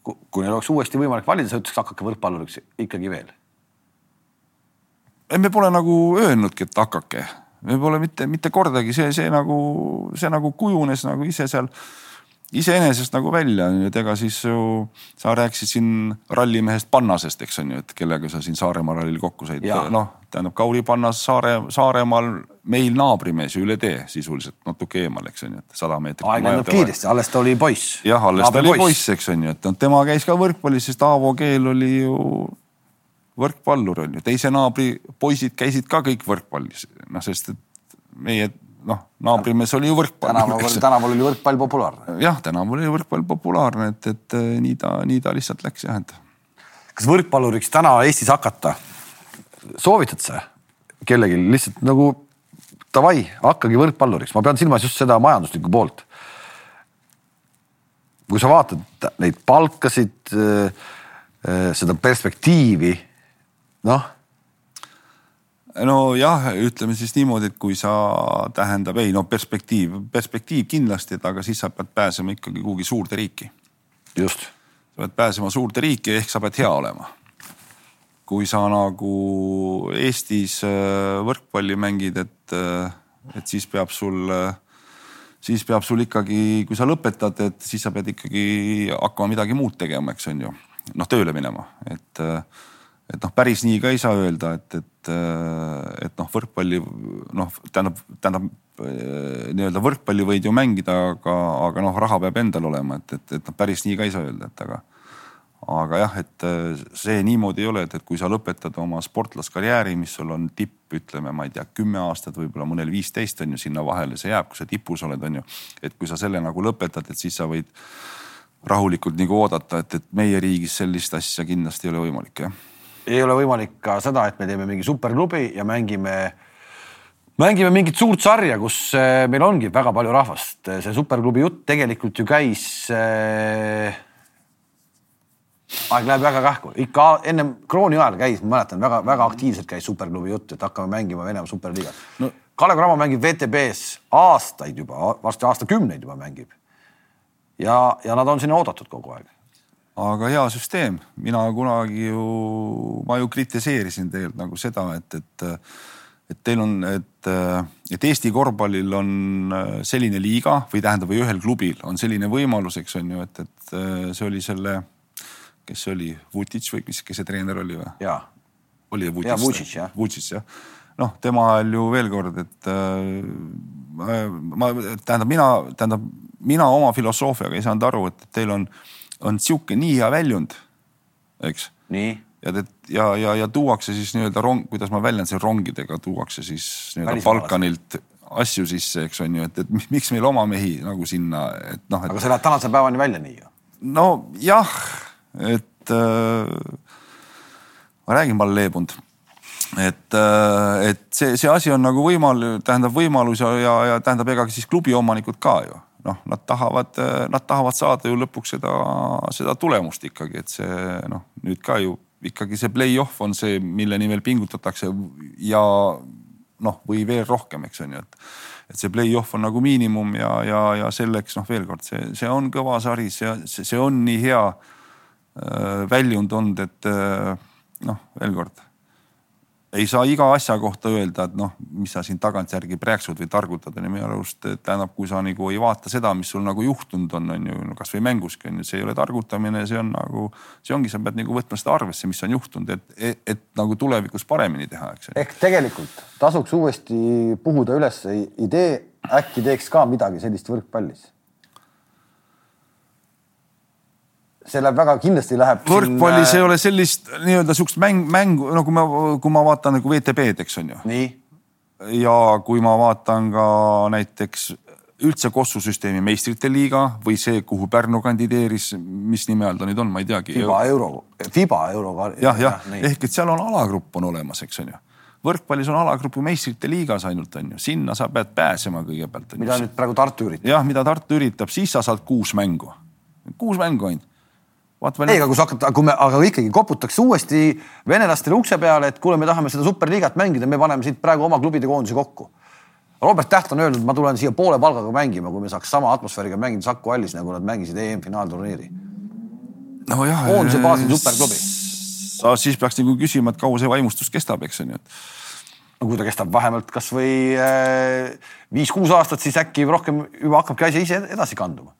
kui neil oleks uuesti võimalik valida, sa ütleks, hakake võrkpalluriks ikkagi veel. me pole nagu öelnudki, et hakake, me pole mitte, mitte kordagi see, see nagu, see nagu kujunes nagu ise seal iseenesest nagu välja, et ega siis ju sa rääkisid siin rallimehest Pannasest, eks on ju, et kellega sa siin Saaremaa rallil kokku said. noh, tähendab Kauri Pannas Saare, Saaremaal meil naabrimees ju üle tee sisuliselt natuke eemal, eks on ju, et sada meetrit. aeg lendab kiiresti, alles ta oli poiss. jah, alles ta oli poiss, eks on ju, et noh, tema käis ka võrkpallis, sest Aavo Keel oli ju võrkpallur on ju, teise naabri poisid käisid ka kõik võrkpallis, noh, sest et meie noh, naabrimees oli ju võrkpall. tänaval, tänaval oli võrkpall populaarne. jah, tänaval oli võrkpall populaarne, et, et nii ta, nii ta lihtsalt läks jah, et. kas võrkpalluriks täna Eestis hakata, soovitad sa kellelgi lihtsalt nagu davai, hakkagi võrkpalluriks, ma pean silmas just seda majanduslikku poolt. kui sa vaatad neid palkasid, seda perspektiivi, noh nojah, ütleme siis niimoodi, et kui sa tähendab, ei no perspektiiv, perspektiiv kindlasti, et aga siis sa pead pääsema ikkagi kuhugi suurde riiki. just. sa pead pääsema suurde riiki, ehk sa pead hea olema. kui sa nagu Eestis äh, võrkpalli mängid, et, äh, et siis peab sul, äh, siis peab sul ikkagi, kui sa lõpetad, et siis sa pead ikkagi hakkama midagi muud tegema, eks on ju. noh, tööle minema, et et noh, päris nii ka ei saa öelda, et, et, et noh, võrkpalli noh, tähendab, tähendab nii-öelda võrkpalli võid ju mängida, aga, aga noh, raha peab endal olema, et, et, et noh, päris nii ka ei saa öelda, et aga, aga jah, et see niimoodi ei ole, et, et kui sa lõpetad oma sportlaskarjääri, mis sul on tipp, ütleme, ma ei tea, kümme aastat, võib-olla mõnel viisteist on ju sinna vahele, see jääb, kui sa tipus oled, on ju. et kui sa selle nagu lõpetad, et siis sa võid rahulikult nagu oodata, et, et meie riigis sellist asja kindlasti ei ole võimalik jah ei ole võimalik ka seda, et me teeme mingi superklubi ja mängime, mängime mingit suurt sarja, kus eh, meil ongi väga palju rahvast. see superklubi jutt tegelikult ju käis äh, aeg läheb väga kähku, ikka ennem krooni ajal käis, ma mäletan väga-väga aktiivselt käis superklubi jutt, et hakkame mängima Venemaa superliigat no.. Kalev Cramo mängib VTB-s aastaid juba, varsti aastakümneid juba mängib. ja, ja nad on sinna oodatud kogu aeg aga hea süsteem, mina kunagi ju, ma ju kritiseerisin tegelikult nagu seda, et, et, et teil on, et, et Eesti korvpallil on selline liiga või tähendab, või ühel klubil on selline võimalus, eks on ju, et, et see oli selle, kes see oli, Vutitš või mis, kes see treener oli või? jaa. oli Vutitš jah. Vutitš jah noh, tema ajal ju veel kord, et äh, ma, tähendab mina, tähendab mina oma filosoofiaga ei saanud aru, et teil on äh, on sihuke nii hea väljund, eks. ja, ja, ja, ja tuuakse siis nii-öelda rong, kuidas ma väljendasin, rongidega tuuakse siis nii-öelda Balkanilt asju sisse, eks on ju, et, et miks meil oma mehi nagu sinna, et noh et.... aga see läheb tänase päevani välja nii ju. nojah, et äh, ma räägin, ma olen leebunud et, äh, et see, see asi on nagu võimal-, tähendab võimalus ja, ja, ja tähendab, ega siis klubi omanikud ka ju noh, nad tahavad, nad tahavad saada ju lõpuks seda, seda tulemust ikkagi, et see noh, nüüd ka ju ikkagi see play-off on see, mille nimel pingutatakse ja noh, või veel rohkem, eks on ju, et, et see play-off on nagu miinimum ja, ja, ja selleks noh, veel kord see, see on kõva sari, see, see on nii hea äh, väljund olnud, et äh, noh, veel kord ei saa iga asja kohta öelda, et noh, mis sa siin tagantjärgi prääksud või targutad on ju minu arust tähendab, kui sa nagu ei vaata seda, mis sul nagu juhtunud on, on ju no, kasvõi mänguski on ju, see ei ole targutamine, see on nagu, see ongi, sa pead nagu võtma seda arvesse, mis on juhtunud, et, et, et nagu tulevikus paremini teha, eks. ehk tegelikult tasuks uuesti puhuda üles idee, äkki teeks ka midagi sellist võrkpallis see läheb väga kindlasti läheb. võrkpallis siin... ei ole sellist nii-öelda sihukest mäng, mängu nagu ma, kui ma vaatan nagu VTB-d, eks on ju. ja kui ma vaatan ka näiteks üldse Kossu süsteemi meistrite liiga või see, kuhu Pärnu kandideeris, mis nime all ta nüüd on, ma ei teagi. Fiba euro, Fiba euro. jah, jah ja, ehk et seal on alagrupp on olemas, eks on ju võrkpallis on alagrupi meistrite liigas ainult on ju, sinna sa pead pääsema kõigepealt. mida nüüd praegu Tartu üritab. jah, mida Tartu üritab, siis sa saad kuus mängu, kuus mängu ainult ei, aga kui sa hakkad, kui me, aga ikkagi koputakse uuesti venelastele ukse peale, et kuule, me tahame seda superliigat mängida, me paneme siit praegu oma klubide koondise kokku. Robert Täht on öelnud, ma tulen siia poole palgaga mängima, kui me saaks sama atmosfääriga mängida Saku hallis, nagu nad mängisid EM-finaalturniiri. nojah. koondise baasil superklubi. sa siis peaks nagu küsima, et kaua see vaimustus kestab, eks on ju, et no kui ta kestab vähemalt kasvõi äh, viis-kuus aastat, siis äkki rohkem juba hakkabki asi ise edasi kanduma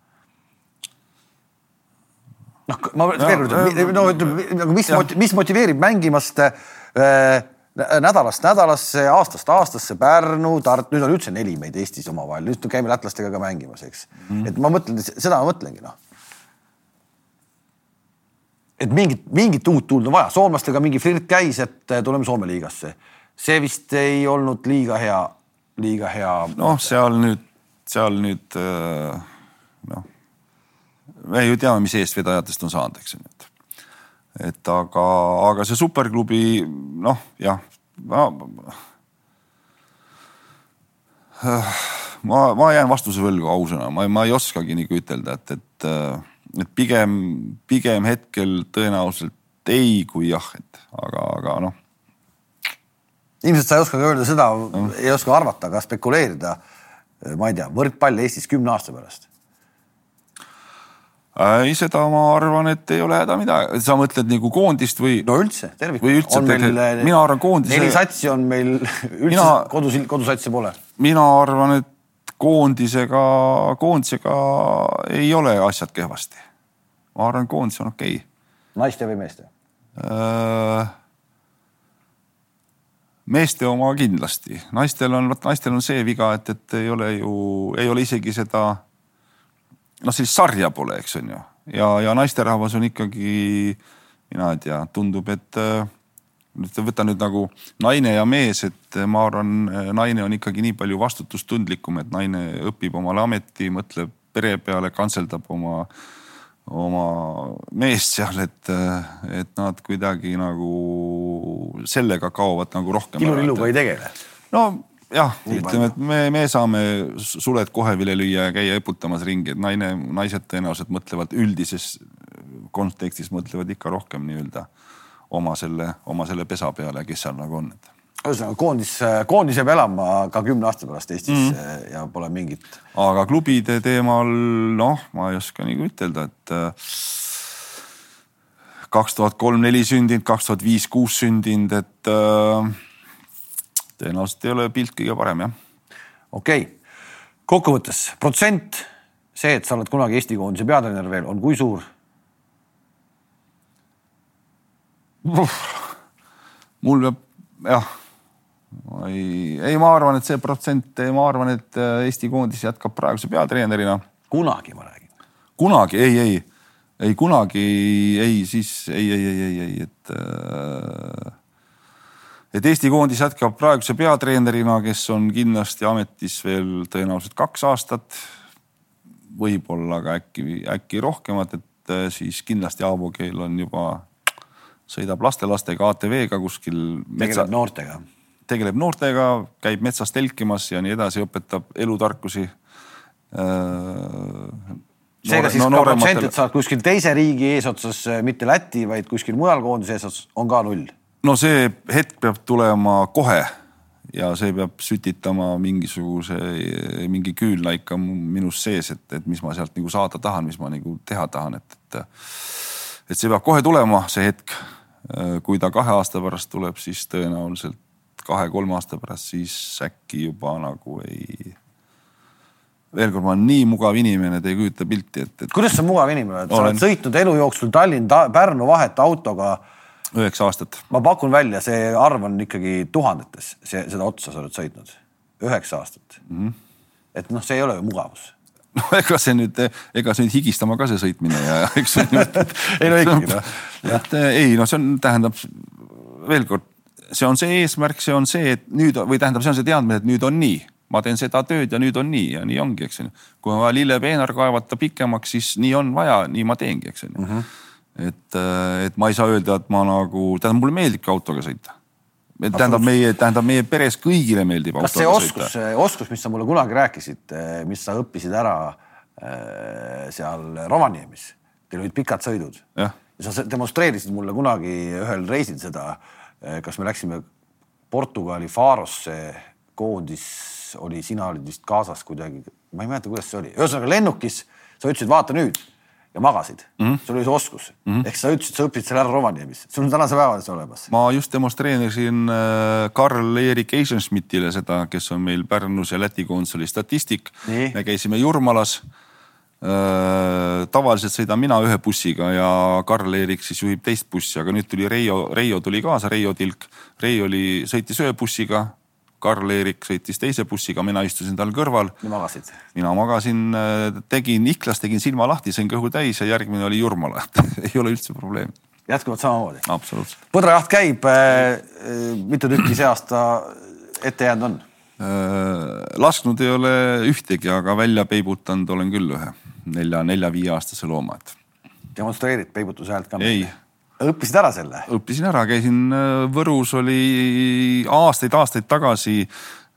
noh, ma veel kord, no ütleme nagu mis, mis motiveerib mängimast äh, nädalast nädalasse, aastast aastasse Pärnu, Tartu, nüüd on üldse neli meid Eestis omavahel, nüüd käime lätlastega ka mängimas, eks mm.. et ma mõtlen, seda ma mõtlengi noh. et mingit, mingit uut tuld on vaja, soomlastega mingi flirt käis, et äh, tuleme Soome liigasse. see vist ei olnud liiga hea liiga hea. noh, seal nüüd, seal nüüd äh, noh, me ju teame, mis eestvedajatest on saanud, eks ju nüüd. et aga, aga see superklubi noh, jah, ma, ma, ma jään vastuse võlgu ausõna, ma, ma ei oskagi nagu ütelda, et, et, et pigem, pigem hetkel tõenäoliselt ei kui jah, et aga, aga noh. ilmselt sa ei oska ka öelda seda no., ei oska arvata, aga spekuleerida, ma ei tea, võrkpall Eestis kümne aasta pärast ei, seda ma arvan, et ei ole häda midagi, sa mõtled nagu koondist või? no üldse, tervikuna. või üldse, mina arvan koondise. neli satsi on meil, üldse mina, kodus, kodusatsi pole. mina arvan, et koondisega, koondisega ei ole asjad kehvasti. ma arvan, koondis on okei okay.. naiste või meeste äh,? meeste oma kindlasti, naistel on, vot naistel on see viga, et, et ei ole ju, ei ole isegi seda noh, sellist sarja pole, eks on ju. ja, ja naisterahvas on ikkagi, mina ei tea, tundub, et nüüd võta nüüd nagu naine ja mees, et ma arvan, naine on ikkagi nii palju vastutustundlikum, et naine õpib omale ameti, mõtleb pere peale, kantseldab oma, oma meest seal, et, et nad kuidagi nagu sellega kaovad nagu rohkem. ilu-iluga ei tegele. no jah, ütleme, et me, me saame suled kohe vile lüüa ja käia eputamas ringi, et naine, naised tõenäoliselt mõtlevad üldises kontekstis mõtlevad ikka rohkem nii-öelda oma selle, oma selle pesa peale, kes seal nagu on, ühesõnaga koondis, koondis jääb elama ka kümne aasta pärast Eestis mm. ja pole mingit. aga klubide teemal noh, ma ei oska nagu ütelda, et äh, kaks tuhat kolm-neli sündinud, kaks tuhat viis-kuus sündinud, et äh, tõenäoliselt ei ole pilt kõige parem, jah. okei okay., kokkuvõttes protsent, see, et sa oled kunagi Eesti koondise peatreener veel, on kui suur? mul peab jah, ei, ei, ma arvan, et see protsent, ma arvan, et äh, Eesti koondis jätkab praeguse peatreenerina. kunagi ma räägin. kunagi, ei, ei, ei kunagi, ei, siis ei, ei, ei, ei, ei, et äh, et Eesti koondis jätkab praeguse peatreenerina, kes on kindlasti ametis veel tõenäoliselt kaks aastat. võib-olla ka äkki, äkki rohkemat, et äh, siis kindlasti Aavo Keel on juba, sõidab lastelastega ATV-ga kuskil. tegeleb noortega. tegeleb noortega, käib metsas telkimas ja nii edasi, õpetab elutarkusi äh, seega siis no, ka protsent, et sa oled kuskil teise riigi eesotsas, mitte Läti, vaid kuskil mujal koondise eesotsas, on ka null no see hetk peab tulema kohe ja see peab sütitama mingisuguse, mingi küünla ikka minus sees, et, et mis ma sealt nagu saada tahan, mis ma nagu teha tahan, et, et. et see peab kohe tulema, see hetk. kui ta kahe aasta pärast tuleb, siis tõenäoliselt kahe-kolme aasta pärast, siis äkki juba nagu ei. veel kord, ma olen nii mugav inimene, te ei kujuta pilti, et, et. kuidas sa mugav inimene oled, sa olen... oled sõitnud elu jooksul Tallinn-Pärnu vahet autoga üheksa aastat. ma pakun välja, see arv on ikkagi tuhandetes, see, seda otsa sa oled sõitnud, üheksa aastat mm. -hmm. et noh, see ei ole ju mugavus no ega see nüüd, ega see nüüd higistama ka see sõitmine ja eks nüüd ei no ikkagi noh. et ei no see on, tähendab veel kord, see on see eesmärk, see on see, et nüüd või tähendab, see on see teadmine, et nüüd on nii, ma teen seda tööd ja nüüd on nii ja nii ongi, eks ju. kui on vaja lillepeenar kaevata pikemaks, siis nii on vaja, nii ma teengi, eks ju mm -hmm et, äh, et ma ei saa öelda, et ma nagu, tähendab, mulle meeldibki autoga sõita. tähendab meie, tähendab meie peres kõigile meeldib kas autoga see oskus, sõita. oskus, mis sa mulle kunagi rääkisid, äh, mis sa õppisid ära äh, seal Rovaniemis, teil olid pikad sõidud ja. sa demonstreerisid mulle kunagi ühel reisil seda, kas me läksime Portugali Farosse, koondis oli, sina olid vist kaasas kuidagi, ma ei mäleta, kuidas see oli, ühesõnaga lennukis sa ütlesid, vaata nüüd ja magasid mm. -hmm. sul oli see oskus mm -hmm. ehk sa ütlesid, sa õppisid selle ära Rovaniemis, sul on tänase päevani see olemas. ma just demonstreerisin äh, Karl-Erik Eisenschmidtile seda, kes on meil Pärnus ja Läti konsuli statistik. me käisime Jurmalas äh,. tavaliselt sõidan mina ühe bussiga ja Karl-Erik siis juhib teist bussi, aga nüüd tuli Reio, Reio tuli kaasa, Reio Tilk. Reio oli, sõitis ühe bussiga Karl-Erik sõitis teise bussiga, mina istusin tal kõrval. magasid? mina magasin, äh, tegin Iklas, tegin silma lahti, sõin kõhu täis ja järgmine oli Jurmala, ei ole üldse probleemi. jätkuvalt samamoodi? absoluutselt. põdrajaht käib äh,, äh mitu tükki see aasta ette jäänud on? lasknud ei ole ühtegi, aga välja peibutanud olen küll ühe nelja, nelja-viieaastase looma, et. demonstreerid peibutuse häält ka? ei. Õppisid ära selle? õppisin ära, käisin äh, Võrus oli aastaid-aastaid tagasi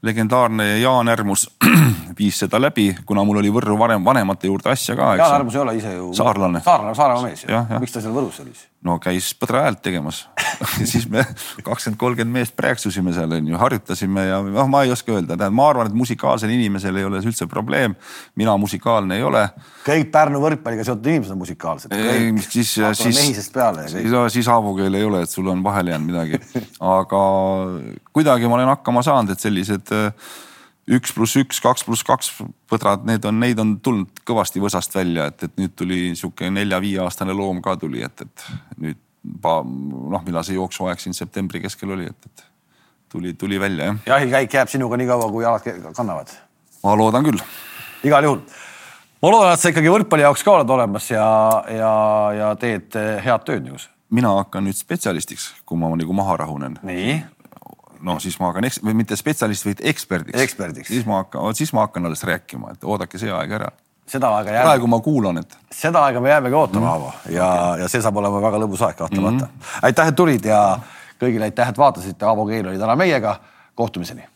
legendaarne Jaan Ärmus viis seda läbi, kuna mul oli Võrru varem vanemate juurde asja ka. Jaan Ärmus ei ole ise ju. saarlane. saarlane, Saaremaa mees. miks ta seal Võrus oli siis? No käis põdra häält tegemas siis me kakskümmend, kolmkümmend meest prääksusime seal onju, harjutasime ja noh, ma ei oska öelda, tähendab, ma arvan, et musikaalsel inimesel ei ole see üldse probleem. mina musikaalne ei ole. kõik Pärnu võrkpalliga seotud inimesed on musikaalsed. siis, siis, siis, siis haavukeel ei ole, et sul on vahele jäänud midagi. aga kuidagi ma olen hakkama saanud, et sellised üks pluss üks, kaks pluss kaks põdrad, need on, neid on tulnud kõvasti võsast välja, et, et nüüd tuli sihuke nelja-viieaastane loom ka tuli, et, et nüüd noh, millal see jooksuaeg siin septembri keskel oli, et, et tuli, tuli välja jah. jahikäik jääb sinuga nii kaua, kui jalad kannavad? ma loodan küll. igal juhul. ma loodan, et sa ikkagi võrkpalli jaoks ka oled olemas ja, ja, ja teed head tööd nagu. mina hakkan nüüd spetsialistiks, kui ma nagu maha rahunen. nii no siis ma hakkan, või mitte spetsialist, vaid eksperdiks. eksperdiks. siis ma hakkan, siis ma hakkan alles rääkima, et oodake see aeg ära. seda aega jääb. praegu ma kuulan, et. seda aega me jäämegi ootama, Aavo mm., ja okay., ja see saab olema väga lõbus aeg kahtlemata mm. -hmm. aitäh, et tulid ja kõigile aitäh, et vaatasite, Aavo Keel oli täna meiega. kohtumiseni